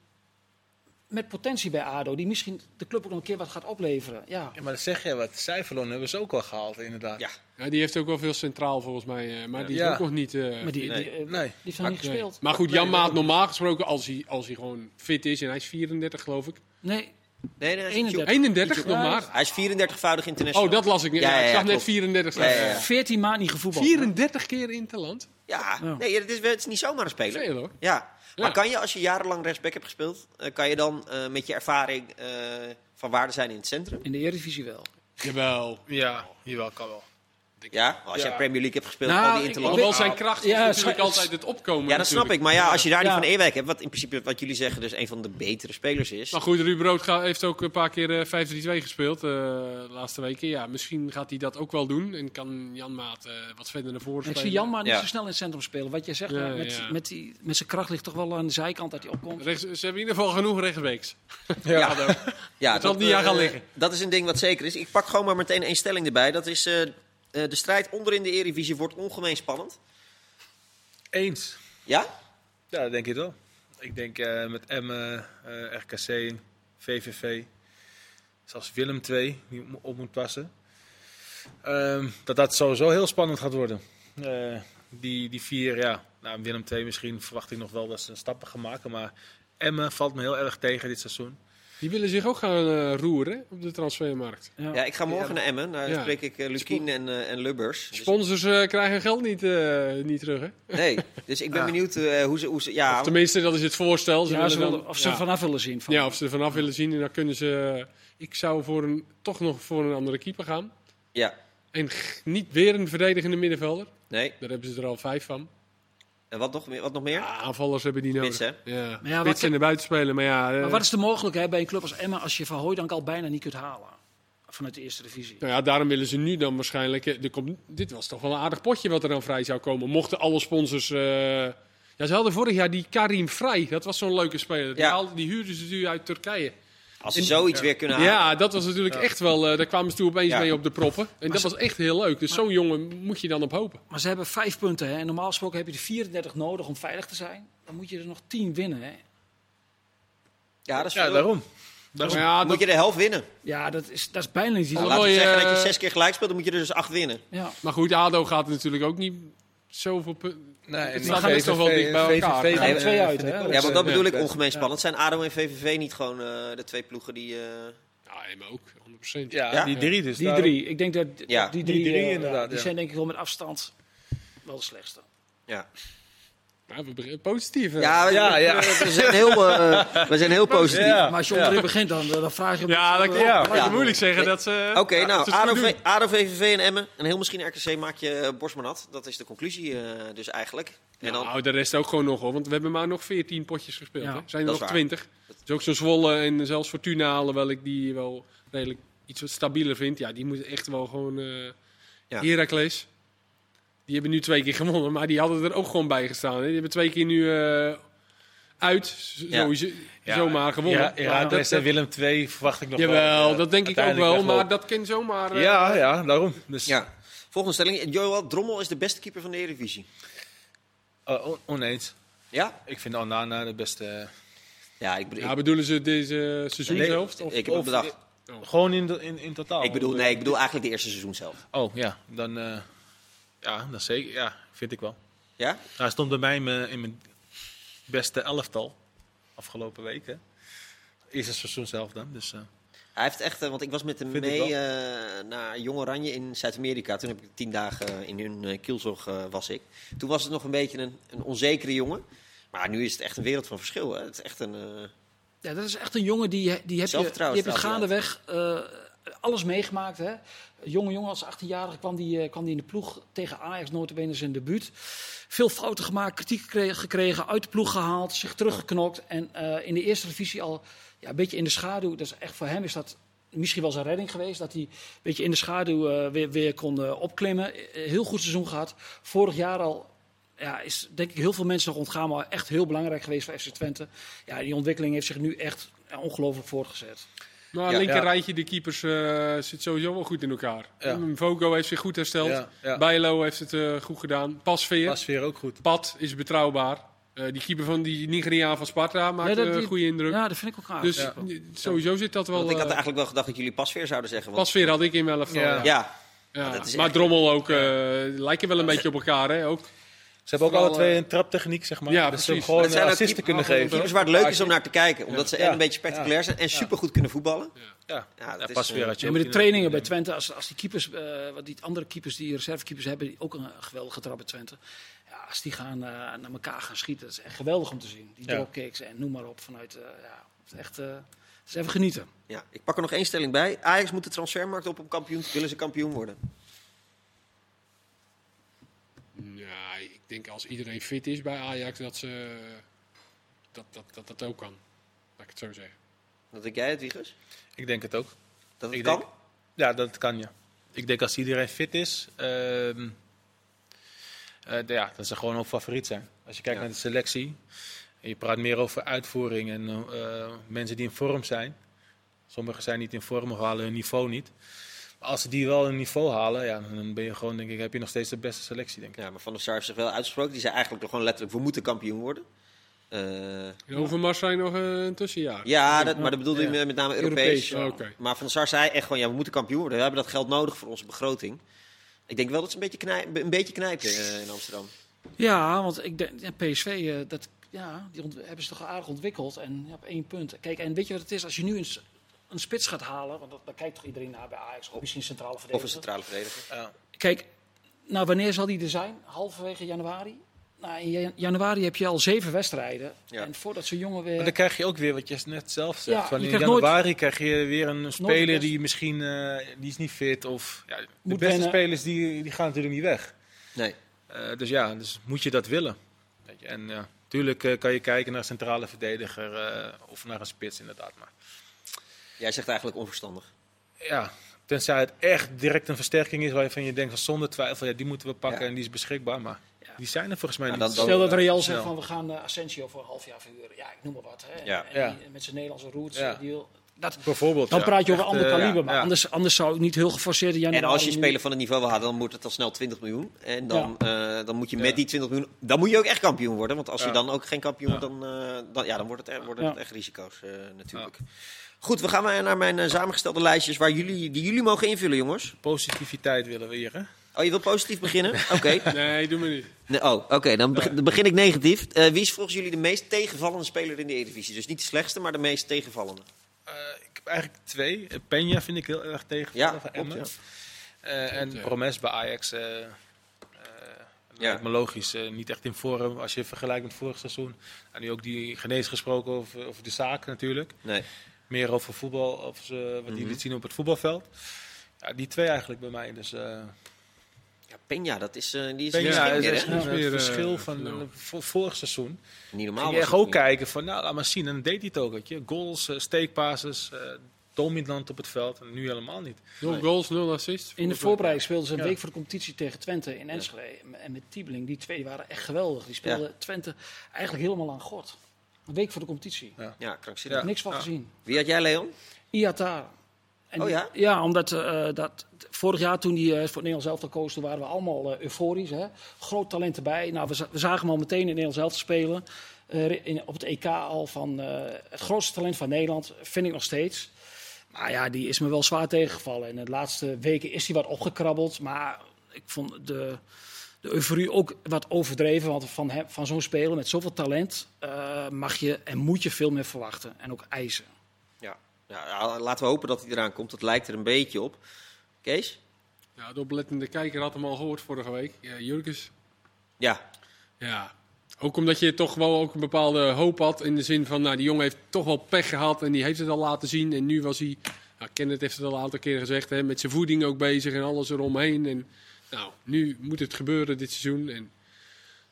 met potentie bij ADO, die misschien de club ook nog een keer wat gaat opleveren. Ja, Ja, maar dat zeg je wat. Cijferloon hebben ze ook al gehaald, inderdaad. Ja. Ja, die heeft ook wel veel centraal volgens mij. eh, maar die is Ja. ook nog niet... eh, maar die, nee. die, eh, Nee. die heeft nog niet nee. gespeeld. Maar goed, Jan Maat normaal gesproken, als hij, als hij gewoon fit is... en hij is 34 geloof ik. Nee, Nee, nee, hij is 31. 31 nog maar? Hij is 34-voudig international. Oh, dat las ik. Ja, Ja, ja, ik ja, zag net klopt. 34 Ja, ja, staan. ja. 14 maanden niet gevoetbald. 34 keer in het land. Ja, Ja. nee, het is, het is niet zomaar een speler. Veel hoor. Ja. Maar kan je, als je jarenlang rechtsback hebt gespeeld, eh, kan je dan eh, met je ervaring eh, van waarde zijn in het centrum? In de Eredivisie wel. Jawel. Ja, jawel, kan wel. Ja, als je Ja. Premier League hebt gespeeld, Nou, al die ik- interland. Alhoewel zijn kracht is natuurlijk altijd het opkomen. Ja, dat snap ik. Maar ja, als je daar Ja. niet van Ewijk hebt, wat in principe wat jullie zeggen dus een van de betere spelers is. Maar goed, Ruud Brood heeft ook een paar keer eh 5-3-2 gespeeld eh, de laatste weken. Ja, misschien gaat hij dat ook wel doen. En kan Jan Maat eh, wat verder naar voren Ik spelen. zie Jan maar niet zo snel in het centrum spelen. Wat jij zegt, Ja, met, ja. Met, die, met zijn kracht ligt toch wel aan de zijkant dat hij opkomt. Rechts- ze hebben in ieder geval genoeg rechtsbacks. ja, ja, Dat zal niet aan gaan liggen. Dat is een ding wat zeker is. Ik pak gewoon maar meteen één stelling erbij. Dat is eh, de strijd onderin de Eredivisie wordt ongemeen spannend. Eens. Ja? Ja, dat denk ik wel. Ik denk eh, met Emmen, eh, RKC, VVV, zelfs Willem II, die op moet passen. Ehm, dat dat sowieso heel spannend gaat worden. Die, die vier, ja, nou, Willem II misschien verwacht ik nog wel dat ze stappen gaan maken. Maar Emmen valt me heel erg tegen dit seizoen. Die willen zich ook gaan uh, roeren op de transfermarkt. Ja, ja ik ga morgen naar Emmen. Daar spreek ik uh, Lukien en, uh, en Lubbers. Dus- Sponsors krijgen geld niet, niet terug, hè? Nee, dus ik ben benieuwd hoe ze... Hoe ze ja, of tenminste, dat is het voorstel. Ze ze willen, of ze er vanaf willen zien. Van. Ja, of ze er vanaf willen zien. En dan kunnen ze... Ik zou voor een, toch nog voor een andere keeper gaan. Ja. En niet weer een verdedigende middenvelder. Nee. Daar hebben ze er al vijf van. En wat nog, wat nog meer? Ja, aanvallers hebben die nodig. Spits, hè? Ja, ja Spits in de buitenspelen. Maar, ja, maar wat is de mogelijkheid bij een club als Emma als je Van Hooydonk al bijna niet kunt halen? Vanuit de eerste divisie. Nou ja, daarom willen ze nu dan waarschijnlijk... Er komt, dit was toch wel een aardig potje wat er dan vrij zou komen. Mochten alle sponsors... Uh, ja, ze hadden vorig jaar die Karim Vrij. Dat was zo'n leuke speler. Die, haalde, die huurden ze nu uit Turkije. Als ze zoiets weer kunnen halen. Ja, dat was natuurlijk echt wel. Uh, daar kwamen ze toen opeens mee op de proppen. En dat was echt heel leuk. Dus zo'n jongen moet je dan op hopen. Maar ze hebben vijf punten. Hè? En normaal gesproken heb je er 34 nodig om veilig te zijn. Dan moet je er nog 10 winnen. Hè? Ja, dat is ja, daarom. daarom. Ja, moet je de helft winnen. Ja, dat is, dat is bijna niet. Nou, laten we zeggen dat je zes keer gelijk speelt, dan moet je er dus acht winnen. Ja. Maar goed, ADO gaat natuurlijk ook niet zoveel punten. Nee, het staat best toch wel dicht bij elkaar. VVV, nee, twee uit, hè? Ja, maar dat bedoel ik ongemeen spannend. Zijn ADO en VVV niet gewoon uh, de twee ploegen die... Uh... Ja, maar ook, 100%. Ja, ja, die drie dus. Die daarom. drie. Ik denk dat ja. die drie, die drie uh, inderdaad. Die zijn denk ik wel met afstand wel de slechtste. Ja. Ja, we beginnen positief. Ja, ja, ja. We, zijn heel, uh, we zijn heel positief. Ja. Maar als je onderin begint, dan, dan vraag je... Ja, dat kan ja. ja. moeilijk zeggen dat ze... Oké, okay, nou, ADO, v, ADO, VVV en Emmen. En heel misschien RKC maak je Borsmanat. Dat is de conclusie uh, dus eigenlijk. En dan... Nou, de rest ook gewoon nog hoor. Want we hebben maar nog 14 potjes gespeeld. Ja. Hè? Zijn er nog 20. Dus ook zo'n Zwolle en zelfs Fortuna, alhoewel ik die wel redelijk iets wat stabieler vind. Ja, die moeten echt wel gewoon... Uh, ja. Heracles. Die hebben nu twee keer gewonnen, maar die hadden er ook gewoon bij gestaan. Hè? Die hebben twee keer nu uh, uit, sowieso, ja. zomaar gewonnen. Ja, ja dat, en Willem II verwacht ik nog jawel, wel. Jawel, dat denk ik ook wel, maar dat kan zomaar... Uh, ja, ja, daarom. Dus. Ja. Volgende stelling. Joel Drommel is de beste keeper van de Eredivisie. Uh, oneens. Ja? Ik vind Onana de beste... Ja, ik bedoel, ja, bedoelen ze deze seizoen nee, zelf? Of, ik heb het bedacht. Oh. Gewoon in, in, in totaal? Ik bedoel, nee, ik bedoel eigenlijk de eerste seizoen zelf. Oh, ja. Dan... Uh, ja, dat zeker. Ja, vind ik wel. Ja? Hij stond bij mij in mijn, in mijn beste elftal afgelopen weken. Eerste seizoen zelf dan. Dus, uh. Hij heeft echt, want ik was met hem vind mee uh, naar Jong Oranje in Zuid-Amerika. Toen heb ik tien dagen in hun uh, kielzog was ik. Toen was het nog een beetje een, een, onzekere jongen. Maar nu is het echt een wereld van verschil. Hè. Het is echt een... Ja, dat is echt een jongen die, die heb je, die heb je gaandeweg alles meegemaakt. Hè. Jonge jongen, als 18-jarige kwam die, kwam die in de ploeg tegen Ajax, notabene zijn debuut. Veel fouten gemaakt, kritiek gekregen, uit de ploeg gehaald, zich teruggeknokt. En uh, in de eerste divisie al ja, een beetje in de schaduw. Dat is echt voor hem is dat misschien wel zijn redding geweest. Dat hij een beetje in de schaduw uh, weer, weer kon opklimmen. Heel goed seizoen gehad. Vorig jaar al ja, is denk ik heel veel mensen nog ontgaan, maar echt heel belangrijk geweest voor FC Twente. Ja, die ontwikkeling heeft zich nu echt ongelooflijk voortgezet. Maar ja, linker ja. rijtje, de keepers uh, zit sowieso wel goed in elkaar. Ja. Vogo heeft zich goed hersteld. Ja, ja. Bijlo heeft het uh, goed gedaan. Pasveer. Pasveer ook goed. Pat is betrouwbaar. Uh, die keeper van die Nigeriaan van Sparta maakt een goede indruk. Ja, dat vind ik ook gaaf. Dus sowieso zit dat wel... Want ik had eigenlijk wel gedacht dat jullie Pasveer zouden zeggen. Want... Pasveer had ik in mijn elftal. Ja. ja. maar, maar Drommel ook, lijken wel een beetje op elkaar. Hè? Ook. Ze hebben ook alle twee een traptechniek, zeg maar. Ja, dus ze gewoon zijn assisten kunnen geven. Keepers waar het leuk is om naar te kijken. Omdat ze en een beetje spectaculair zijn en supergoed kunnen voetballen. Ja, ja, dat pas weer. Ja, maar de trainingen bij Twente, als, als die keepers, uh, wat die andere keepers, die reservekeepers hebben, die ook een geweldige trap bij Twente. Ja, als die gaan uh, naar elkaar gaan schieten, dat is echt geweldig om te zien. Die dropkicks en noem maar op vanuit, uh, ja, het is echt, uh, het is even genieten. Ja, ik pak er nog één stelling bij. Ajax moet de transfermarkt op om kampioen, willen ze kampioen worden? Ja, denk als iedereen fit is bij Ajax, dat ze dat dat, dat, dat ook kan. Laat ik het zo zeggen. Dat denk jij het, Wiegers? Ik denk het ook. Dat het ik kan? Denk, ja, dat kan, ja. Ik denk als iedereen fit is, uh, uh, ja, dat ze gewoon ook favoriet zijn. Als je kijkt ja. naar de selectie, en je praat meer over uitvoering en uh, mensen die in vorm zijn. Sommigen zijn niet in vorm of halen hun niveau niet. Als ze die wel een niveau halen, ja, dan ben je gewoon, denk ik, heb je nog steeds de beste selectie, denk ik. Ja, maar Van der Sar heeft zich wel uitgesproken. Die zei eigenlijk gewoon letterlijk, we moeten kampioen worden. Uh, Overmars zijn nog een tussenjaar. Ja, dat, maar dat bedoelde hij ja. met name Europees. Europees. Oh, okay. Maar Van der Sar zei echt gewoon, ja, we moeten kampioen worden. We hebben dat geld nodig voor onze begroting. Ik denk wel dat ze een beetje, knijp, een beetje knijpen uh, in Amsterdam. Ja, want ik denk, ja, PSV, uh, dat, ja, die hebben ze toch aardig ontwikkeld. En ja, op één punt. Kijk, en weet je wat het is? Als je nu een, een spits gaat halen, want daar kijkt toch iedereen naar bij Ajax, of misschien centrale verdediger. Of een centrale verdediger. Ja. Kijk, nou, wanneer zal die er zijn? Halverwege januari? Nou, in januari heb je al zeven wedstrijden. En voordat zo'n jongen weer. Maar dan krijg je ook weer wat je net zelf zegt. Ja, van in januari krijg je weer een speler die misschien uh, die is niet fit. Of ja, de beste spelers die, die gaan natuurlijk niet weg. Nee. Uh, dus ja, dus moet je dat willen. Weet je. En ja, natuurlijk uh, kan je kijken naar een centrale verdediger of naar een spits inderdaad. Maar... Jij zegt eigenlijk onverstandig. Ja, tenzij het echt direct een versterking is waarvan je denkt van zonder twijfel, ja, die moeten we pakken en die is beschikbaar. Maar die zijn er volgens mij niet. Stel dat Real zegt van we gaan uh, Asensio voor een half jaar verhuren. Ja, ik noem maar wat. Hè. Ja. En die, met zijn Nederlandse roots. Die, dat, Bijvoorbeeld, dan praat je over ander uh, kaliber. Maar anders, anders zou ik niet heel geforceerd januari... En als je speler van het niveau wil halen, dan moet het al snel 20 miljoen. En dan, uh, dan moet je met die 20 miljoen... Dan moet je ook echt kampioen worden. Want als je dan ook geen kampioen wordt, dan, dan, ja, dan wordt het, worden het echt risico's natuurlijk. Goed, we gaan naar mijn samengestelde lijstjes waar jullie, die jullie mogen invullen, jongens. Positiviteit willen we hier, hè? Oh, je wil positief beginnen? Oké. nee, doe me niet. Nee, oh, oké. dan, begin ik negatief. Uh, wie is volgens jullie de meest tegenvallende speler in de Eredivisie? Dus niet de slechtste, maar de meest tegenvallende. Uh, ik heb eigenlijk twee. Eh, Peña vind ik heel erg tegenvallend ja, van. Ja. Uh, en Promes bij Ajax. ja. me logisch. niet echt in vorm als je vergelijkt met vorig seizoen. En nu ook die genees gesproken over, over de zaak natuurlijk. Nee. Meer over voetbal, over ze, wat mm -hmm. die liet zien op het voetbalveld. Ja, die twee eigenlijk bij mij. Dus ja, Peña, dat is, uh, die is, Peña, is, een uh, verschil van uh, vorig seizoen. Niet normaal. Ging je echt ook kijken van, nou, laat maar zien. En dan deed hij het ook. je. Goals, uh, steekpasses, dominant op het veld. En nu helemaal niet. Nul goals, nul assists. In de voorbereiding speelden ze een week voor de competitie tegen Twente in Enschede. En met Tiebeling, die twee waren echt geweldig. Die speelden Twente eigenlijk helemaal aan God. Een week voor de competitie. Ja, ja krankzinnig. Niks van gezien. Wie had jij, Leon? Iatara. En oh ja? ja, omdat uh, dat, vorig jaar toen hij uh, voor het Nederlands elftal koos, toen waren we allemaal uh, euforisch. Hè? Groot talent erbij. Nou, we, we, zagen hem al meteen in het Nederlands elftal spelen. In, op het EK al van het grootste talent van Nederland, vind ik nog steeds. Maar ja, die is me wel zwaar tegengevallen. En de laatste weken is hij wat opgekrabbeld. Maar ik vond de, de euforie ook wat overdreven. Want van, van zo'n speler met zoveel talent mag je en moet je veel meer verwachten. En ook eisen. Ja, laten we hopen dat hij eraan komt. Dat lijkt er een beetje op. Kees? Ja, de oplettende kijker had hem al gehoord vorige week. Ja, Jurkes. Ja. Ja. Ook omdat je toch wel ook een bepaalde hoop had. In de zin van, nou, die jongen heeft toch wel pech gehad. En die heeft het al laten zien. En nu was hij, nou, Kenneth heeft het al een aantal keren gezegd, hè, met zijn voeding ook bezig en alles eromheen. En nou, nu moet het gebeuren dit seizoen. En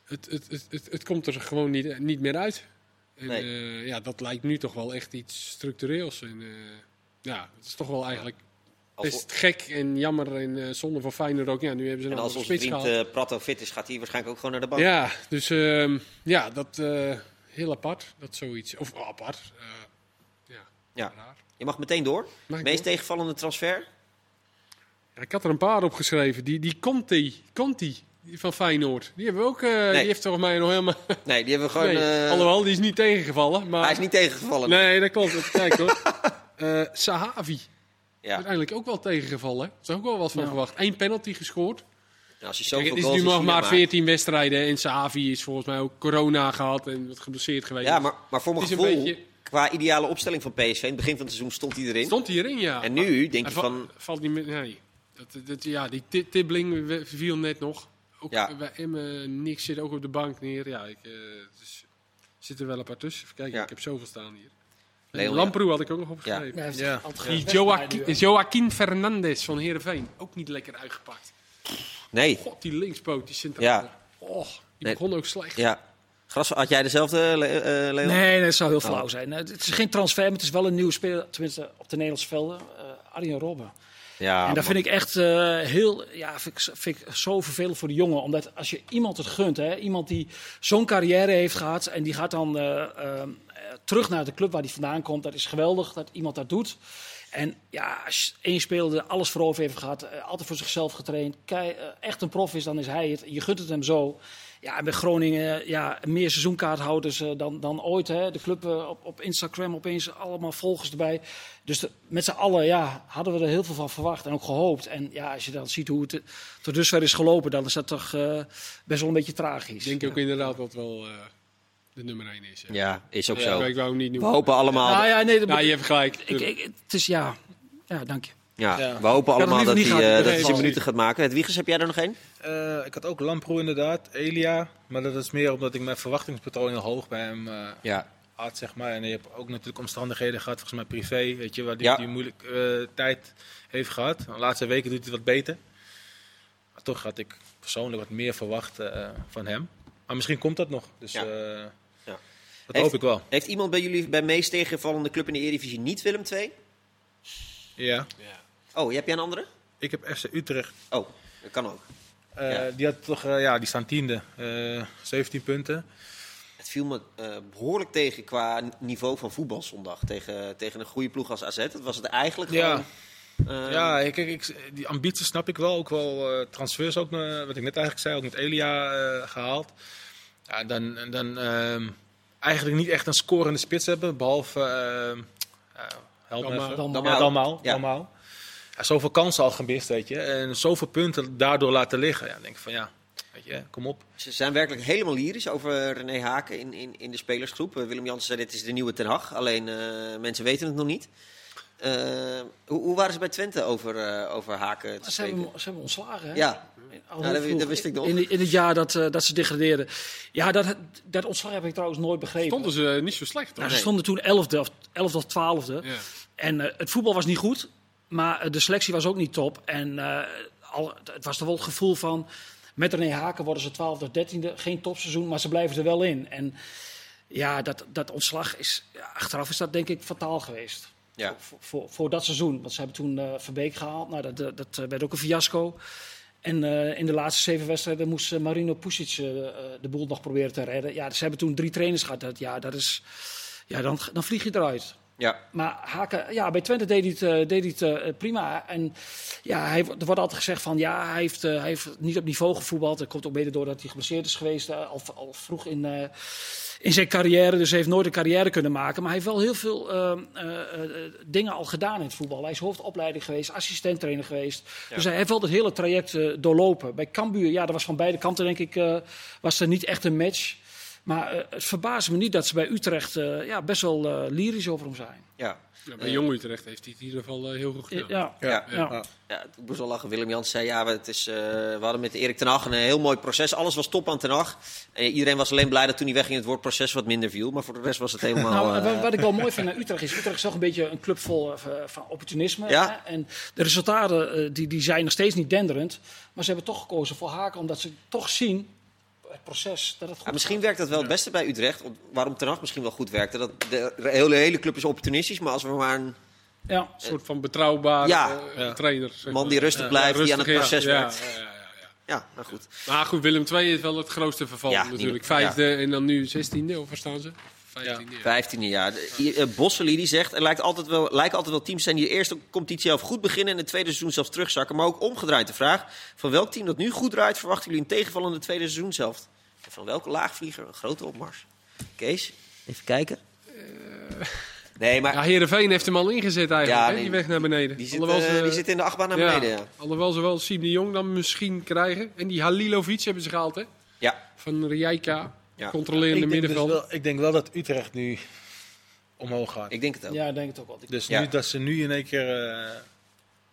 het, het, het, het, het komt er gewoon niet, niet meer uit. En, nee. uh, ja, dat lijkt nu toch wel echt iets structureels. En, uh, ja, het is toch wel eigenlijk best gek en jammer en uh, zonde voor Feyenoord ook. Ja, nu hebben ze en als onze vriend uh, Prato fit is, gaat hij waarschijnlijk ook gewoon naar de bank. Ja, dus uh, ja, dat heel apart. Dat zoiets. Of oh, apart. ja, ja. Raar. Je mag meteen door. Meest door? tegenvallende transfer? Ik had er een paar opgeschreven. Die, die Conti. Conti van Feyenoord. Die hebben we ook. Uh, Die heeft volgens mij nog helemaal. Nee, die hebben we gewoon. Nee. Uh... Alhoewel, die is niet tegengevallen. Maar... Hij is niet tegengevallen. Nee, dat klopt. Kijk hoor. uh, Sahavi. Ja. Uiteindelijk ook wel tegengevallen. Daar is ook wel wat van ja. verwacht. Eén penalty gescoord. Ja, als je het is nu nog maar 14 wedstrijden. En Sahavi is volgens mij ook corona gehad en wat geblesseerd geweest. Ja, maar, maar voor mijn gevoel, beetje... qua ideale opstelling van PSV, in het begin van het seizoen stond hij erin. Stond hij erin, ja. En nu denk je van... Valt niet meer... Nee. Dat, dat, ja, die Tibbling viel net nog. Ook ja. bij Emmen, niks zit ook op de bank neer. Ja, ik, uh, dus, zit er wel een paar tussen. Even kijken, ja. ik heb zoveel staan hier. Leon, Lamproe had ik ook nog opgeschreven. Ja. Ja. Die Joaquin, Joaquin Fernandes van Heerenveen. Ook niet lekker uitgepakt. Nee. God, die linkspoot, die centraal. Ja. Oh, die nee. begon ook slecht. Ja. Gras, had jij dezelfde, uh, Leon? Nee, nee, het zou heel flauw oh. zijn. Het is geen transfer, maar het is wel een nieuwe speler, tenminste op de Nederlandse velden. Uh, Arjen Robben. Ja, en dat vind ik echt uh, heel, ja, vind ik, vind ik, zo vervelend voor de jongen. Omdat als je iemand het gunt, hè, iemand die zo'n carrière heeft gehad en die gaat dan uh, uh, terug naar de club waar hij vandaan komt, dat is geweldig dat iemand dat doet. En ja, als één speler alles voorover heeft gehad, altijd voor zichzelf getraind, kei, echt een prof is, dan is hij het. Je gunt het hem zo. Ja, en bij Groningen ja, meer seizoenkaarthouders uh, dan, dan ooit. Hè. De club uh, op, op Instagram opeens allemaal volgers erbij. Dus de, met z'n allen ja, hadden we er heel veel van verwacht en ook gehoopt. En ja, als je dan ziet hoe het tot dusver is gelopen, dan is dat toch uh, best wel een beetje tragisch. Ik denk ook inderdaad dat wel de nummer 1 is. Ja, ja is ook ja, zo. Ik wou hem niet noemen. We hopen allemaal... Nou, ja, nee, nou, je hebt gelijk. Ik, ik, het is ja... Ja, dank je. Ja, ja. we hopen allemaal dat hij uh, dat zijn minuten gaat maken. Het Wiegers, heb jij er nog één? Uh, ik had ook Lamproe inderdaad, Elia. Maar dat is meer omdat ik mijn verwachtingspatroon heel hoog bij hem uh, ja. had, zeg maar. En je hebt ook natuurlijk omstandigheden gehad, volgens mij privé, weet je, waar hij ja. die moeilijke tijd heeft gehad. De laatste weken doet hij wat beter. Maar toch had ik persoonlijk wat meer verwacht van hem. Maar misschien komt dat nog. Dus ja. dat heeft, hoop ik wel. Heeft iemand bij jullie bij meest tegenvallende club in de Eredivisie niet Willem II? Ja. Oh, heb jij een andere? Ik heb FC Utrecht. Oh, dat kan ook. Uh, ja. Die had toch, uh, ja, die staan tiende, uh, eh, 17 punten. Het viel me behoorlijk tegen qua niveau van voetbalzondag tegen, tegen een goede ploeg als AZ. Dat was het eigenlijk ja. gewoon. ja, kijk, ik, die ambitie snap ik wel. Ook wel transfers, ook, wat ik net eigenlijk zei, ook met Elia gehaald. Ja, dan, dan ehm, eigenlijk niet echt een scorende spits hebben, behalve ehm, help me. Ja. Ja, zoveel kansen al gemist, weet je. En zoveel punten daardoor laten liggen. Ja, denk ik van ja, weet je, kom op. Ze zijn werkelijk helemaal lyrisch over René Haken in, in, in de spelersgroep. Eh, Willem Jansen zei, dit is de nieuwe Ten Hag. Alleen uh, mensen weten het nog niet. Uh, hoe, hoe, waren ze bij Twente over, uh, over Haken te ze hebben, ze hebben ontslagen, hè? Ja, ja dat, dat, wist ik nog. In, in het jaar dat, uh, dat ze degradeerden. Ja, dat, dat ontslag heb ik trouwens nooit begrepen. Stonden ze niet zo slecht, nou, Ze stonden toen 11e of, 11 of 12e. Ja. En uh, het voetbal was niet goed, maar uh, de selectie was ook niet top. En uh, al, het was toch wel het gevoel van, met René Haken worden ze 12 of 13e. Geen topseizoen, maar ze blijven er wel in. En ja, dat, dat ontslag is, achteraf is dat denk ik fataal geweest. Ja. Voor, voor, voor, dat seizoen. Want ze hebben toen uh, Verbeek gehaald. Nou, dat, dat, dat werd ook een fiasco. En uh, in de laatste zeven wedstrijden moest Marino Pusic uh, de boel nog proberen te redden. Ja, ze hebben toen drie trainers gehad. Dat, ja, dat is, ja dan, dan vlieg je eruit. Ja. Maar Haken, ja, bij Twente deed hij het, uh, deed hij het uh, prima. En ja, hij, er wordt altijd gezegd van ja, hij heeft, hij heeft niet op niveau gevoetbald. Dat komt ook mede doordat hij geblesseerd is geweest al, al, vroeg in, in zijn carrière. Dus hij heeft nooit een carrière kunnen maken. Maar hij heeft wel heel veel dingen al gedaan in het voetbal. Hij is hoofdopleiding geweest, assistenttrainer geweest. Ja. Dus hij heeft wel het hele traject doorlopen. Bij Cambuur, ja, dat was van beide kanten denk ik, was er niet echt een match. Maar uh, het verbaast me niet dat ze bij Utrecht uh, ja, best wel uh, lyrisch over hem zijn. Ja. ja bij Jong Utrecht heeft hij het in ieder geval heel goed gedaan. Ja, ja, ja. ja. ja. ik moest wel lachen. Willem Jans zei, ja, het is, we hadden met Erik ten Hag een heel mooi proces. Alles was top aan ten Hag. En iedereen was alleen blij dat toen hij wegging het woord proces wat minder viel. Maar voor de rest was het helemaal... nou, wat ik wel mooi vind aan Utrecht is, Utrecht is toch een beetje een club vol van opportunisme. Ja. En de resultaten die, die zijn nog steeds niet denderend. Maar ze hebben toch gekozen voor Haken, omdat ze toch zien het proces. Dat het goed ja, misschien werkt dat wel het beste bij Utrecht. Waarom Ten Hag misschien wel goed werkte. Dat de hele, hele club is opportunistisch, maar als we maar een... Ja. Een soort van betrouwbare ja. uh, trainer. Zeg man die rustig blijft, die aan het proces werkt. Ja, maar goed. Maar goed, Willem II is wel het grootste verval natuurlijk. Vijfde en dan nu zestiende, of waar staan ze? Vijftiende, ja. Vijftiende, ja. Uh, Bosseli die zegt, er lijkt altijd wel, lijken altijd wel teams zijn die de eerste competitie zelf goed beginnen en het tweede seizoen zelfs terugzakken. Maar ook omgedraaid de vraag, van welk team dat nu goed draait, verwachten jullie een tegenvallende tweede seizoen zelf? En van welke laagvlieger een grote opmars? Kees, even kijken. Uh, nee, maar... Ja, Heerenveen heeft hem al ingezet eigenlijk, ja, nee, die weg naar beneden. Die zit, uh, die zit in de achtbaan naar beneden, ja. Alhoewel ze wel Siem de Jong dan misschien krijgen. En die Halilovic hebben ze gehaald, hè? Ja. Van Rijeka. Ja. Controlerende dus middenveld. ik denk wel dat Utrecht nu omhoog gaat. Ik denk het ook. Ja, ik denk het ook wel. Dus nu, dat ze nu in één keer... Uh,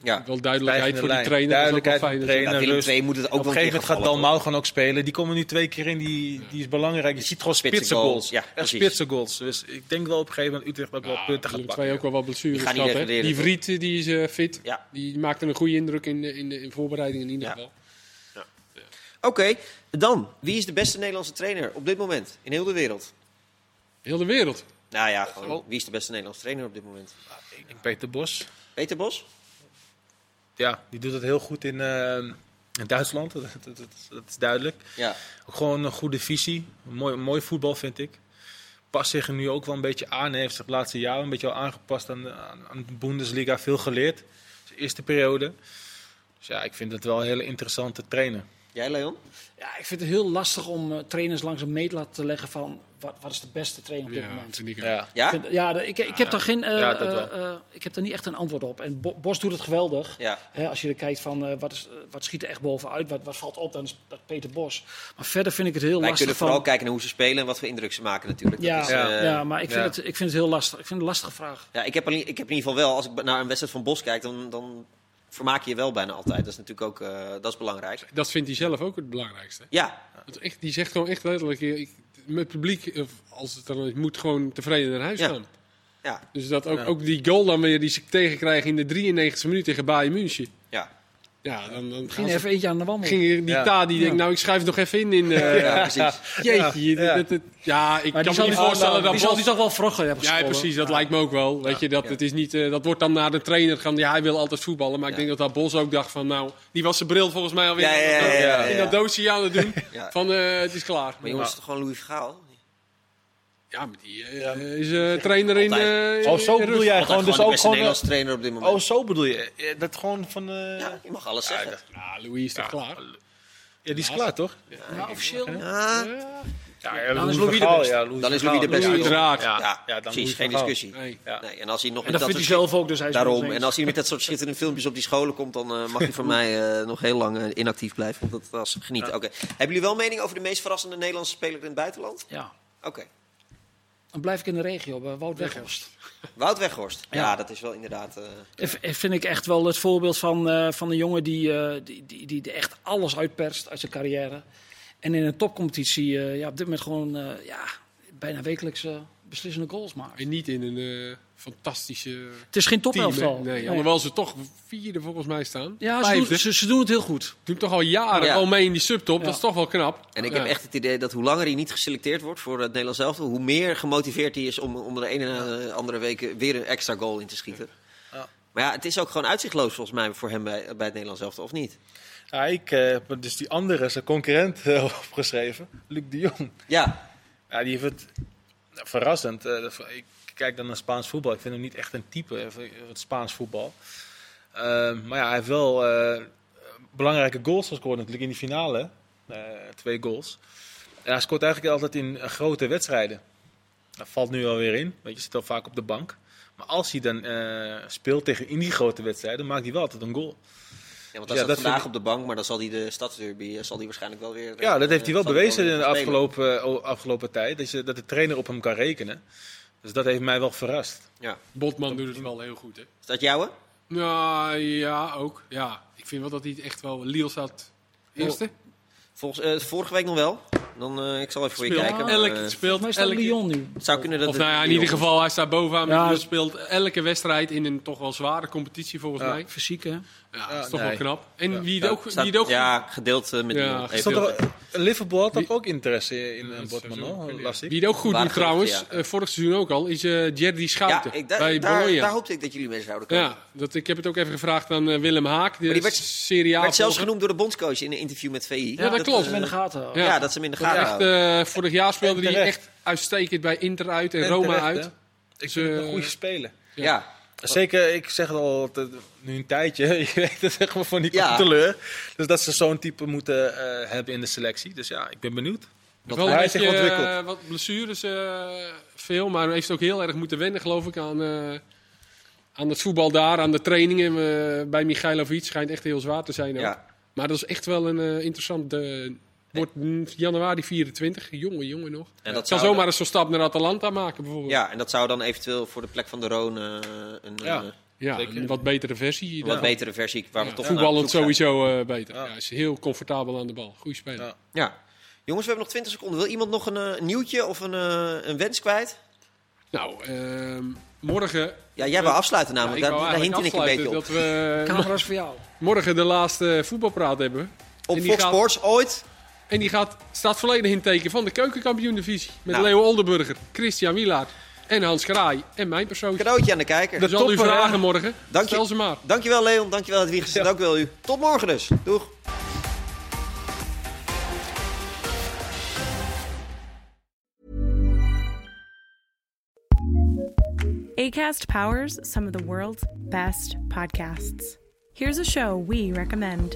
ja. Wel duidelijkheid voor de trainer. Duidelijkheid voor de trainer. Ja, twee moet het ook Op een gegeven moment gaat Dalmau gewoon ook spelen. Die komen nu twee keer in. Die, die is belangrijk. Je ziet gewoon spitse goals. Ja, spitse goals. Dus ik denk wel op een gegeven moment Utrecht ook wel punten gaat pakken. twee ook wel wat blessures gehad. Die Vriet die is uh, fit. Ja. Die maakte een goede indruk in de, in de in voorbereiding in ieder geval. Oké, okay, dan. Wie is de beste Nederlandse trainer op dit moment in heel de wereld? Heel de wereld? Nou ja, gewoon, wie is de beste Nederlandse trainer op dit moment? Ik denk Peter Bos. Peter Bos? Ja, die doet het heel goed in, uh, in Duitsland, dat, dat, dat, is duidelijk. Ja. Ook gewoon een goede visie. Mooi, mooi voetbal vind ik. Past zich er nu ook wel een beetje aan. Hij heeft zich de laatste jaren een beetje al aangepast aan, aan, aan de Bundesliga. Veel geleerd. De eerste periode. Dus ja, ik vind het wel een hele interessante trainer. Jij, Leon? Ja, ik vind het heel lastig om uh, trainers langs een meetlat te leggen van wat, wat is de beste trainer op dit Ja, moment. vind ik ook. Ja. Ja? Ik vind- ja, de- ik, ik heb daar geen, eh, Ja, eh, eh, ik heb daar niet echt een antwoord op. En Bo- Bos doet het geweldig. Ja. Hè, als je er kijkt van eh, wat, is, eh, wat schiet er echt bovenuit, wat, wat valt op, dan is dat Peter Bos. Maar verder vind ik het heel Wij lastig. kunnen van, vooral kijken naar hoe ze spelen en wat voor indruk ze maken natuurlijk. Dat ja, is, ja, eh, maar ik vind, ja. Het, ik vind het heel lastig. Ik vind het een lastige vraag. Ja, ik heb, alleen- ik heb in ieder geval wel, als ik naar een wedstrijd van Bos kijk, dan, dan vermaak je je wel bijna altijd. Dat is natuurlijk ook eh, dat is belangrijk. Dat vindt hij zelf ook het belangrijkste. Ja, Dat echt, die zegt gewoon echt letterlijk, eh, ik, met het publiek, of als het dan is, moet gewoon tevreden naar huis Ja. gaan. ja, Dus dat ook, Ja. ook die goal dan weer die ze tegenkrijgen in de 93e minuut tegen Bayern München. ja. Ja, dan, dan Ging even eentje aan de wandel. ging die Ja. Ta die denkt, nou ik schrijf het nog even in. in eh, ja, precies. Jeetje, Ja. dat- dat- ja, ik Maar kan me niet voorstellen dat die, zal Bos- die toch wel vroeger hebben Ja, precies, dat lijkt me ook wel. Weet je, dat, Ja. het is niet, eh, dat wordt dan naar de trainer gaan. Ja, hij wil altijd voetballen. Maar ik denk dat dat Bos ook dacht van, nou, die was zijn bril volgens mij alweer Ja, ja, ja, ja, ja, in dat doosje aan het doen. Ja. Van, eh, het is klaar. Maar jongens, het is toch gewoon Louis Vergaal? Ja, maar die eh, is eh, trainer in... Eh, Oh, zo in bedoel jij gewoon, dus ook gewoon... Nederlandse trainer op dit moment. Oh, zo bedoel je. Dat gewoon van... eh, ja, je mag alles zeggen. Ja, Louis is toch klaar? Ja, die is klaar, toch? Maar officieel? Ja, Ja, Dan is Louis de beste. ja, Dan is Louis de beste. Uiteraard. Ja, ja, ja, dan precies, geen discussie. Nee. Ja. Nee, en als hij nog En met dat dat vindt hij soort zelf ook, dus hij is Daarom. En als hij met dat soort schitterende filmpjes op die scholen komt, dan eh, mag hij van mij eh, nog heel lang inactief blijven. Want dat was genieten. Oké. Hebben jullie wel mening over de meest verrassende Nederlandse speler in het buitenland? Ja. Oké. Dan blijf ik in de regio, bij Wout Weghorst. Wout Weghorst. Ja, Ja. dat is wel inderdaad... eh, Ik v- vind ik echt wel het voorbeeld van, eh, van een jongen die, eh, die, die, die echt alles uitperst uit zijn carrière. En in een topcompetitie eh, ja, op dit moment gewoon eh, ja, bijna wekelijks eh, beslissende goals maakt. En niet in een eh, fantastische Het is geen topelftal. Nee, Nee. alhoewel ze toch vierde volgens mij staan. Ja, ze doen, ze, ze doen het heel goed. Doen toch al jaren Ja. al mee in die subtop. Ja. Dat is toch wel knap. En ik Ja. heb echt het idee dat hoe langer hij niet geselecteerd wordt voor het Nederlands elftal, hoe meer gemotiveerd hij is om, om er de ene na de andere week weer een extra goal in te schieten. Ja. Maar ja, het is ook gewoon uitzichtloos volgens mij voor hem bij, bij het Nederlands elftal, of niet? Ja, ik eh, heb dus die andere, zijn concurrent, eh, opgeschreven. Luc de Jong. Ja, Ja, die heeft het verrassend. eh, ik kijk dan naar Spaans voetbal. Ik vind hem niet echt een type van het Spaans voetbal. Eh, maar ja, hij heeft wel eh, belangrijke goals gescoord natuurlijk in die finale. Eh, twee goals. En hij scoort eigenlijk altijd in grote wedstrijden. Dat valt nu alweer in. Weet je, zit al vaak op de bank. Maar als hij dan eh, speelt tegen in die grote wedstrijden, maakt hij wel altijd een goal. ja want hij Ja, staat vandaag op de bank, maar dan zal hij de stadsderby zal hij waarschijnlijk wel weer... Ja, dat heeft hij wel bewezen in de afgelopen, afgelopen tijd. Dat, je, dat de trainer op hem kan rekenen. Dus dat heeft mij wel verrast. Ja. Botman doet het wel heel goed, hè? Is dat jouwe? Nou, ja, ook. Ja, ik vind wel dat hij het echt wel... Liel staat eerste. Volgens, eh, vorige week nog wel. Dan, eh, ik zal even voor je Speelt kijken. maar, elke, eh, speelt Maar elke, Lyon nu? zou kunnen dat Of nou ja, in Lyon ieder geval, hij staat bovenaan. Ja. Ja. speelt elke wedstrijd in een toch wel zware competitie volgens Ja. mij. Fysiek, hè? Ja, dat is toch nee. wel knap. En Ja. wie, het ook, Staat- wie het ook ja, gedeeld eh, met Ja, er, Liverpool had Wie- ook interesse in uh, dat Botman, las ik. Wie het ook goed doet trouwens, vorig seizoen ook al, is eh Jerry Ja, Schouten ik, daar, bij daar, Bologna. daar hoopte ik dat jullie mee zouden komen. ja, dat, ik heb het ook even gevraagd aan Willem Haak, de die werd- Serie A werd zelfs genoemd door de bondscoach in een interview met VI. Ja, dat klopt. Hem in de gaten. houden. ja. Dat ze hem in de gaten echt, houden. eh, vorig jaar speelde hij echt uitstekend bij Inter uit en, En Roma terecht, uit. hè. Ik Dus, vind het eh, een goede speler. ja. Zeker, ik zeg het al nu een tijdje, je weet het zeg maar van die Ja. controleur. Dus dat ze zo'n type moeten eh, hebben in de selectie. Dus ja, ik ben benieuwd. Wel hij zich eh, wat blessures, eh, veel. Maar hij heeft ook heel erg moeten wennen, geloof ik, aan, eh, aan het voetbal daar, aan de trainingen. bij Michailovic schijnt echt heel zwaar te zijn. Ook. Ja. Maar dat is echt wel een eh, interessant. Wordt januari 24, jonge jongen nog. En dat kan zou zomaar eens zo'n stap naar Atalanta maken, bijvoorbeeld. Ja, en dat zou dan eventueel voor de plek van de Roon eh, een Ja. eh, Ja, Zeker. een wat betere versie. wat dan. betere versie waar we Ja, toch voetballend sowieso eh, beter. Ja. Ja. is heel comfortabel aan de bal. Goeie speler. Ja. Ja. Jongens, we hebben nog 20 seconden. Wil iemand nog een nieuwtje of een, een wens kwijt? Nou, ehm, morgen... Ja, jij wil afsluiten namelijk. Daar daar hint ik een beetje op. Dat we Camera's voor jou. morgen de laatste voetbalpraat hebben. Op Fox gaat- Sports ooit. En die gaat, staat volledig in teken van de keukenkampioen-divisie. Met Nou. Leo Oldenburger, Christian Wielaert en Hans Kraai en mijn persoon. Cadeautje aan de kijker. Ik zal u vragen morgen. Dank je. Stel ze maar. Dankjewel Leon, dankjewel Hedwiges, Ja. dankjewel u. Tot morgen dus. Doeg. ACAST powers some of the world's best podcasts. Here's a show we recommend.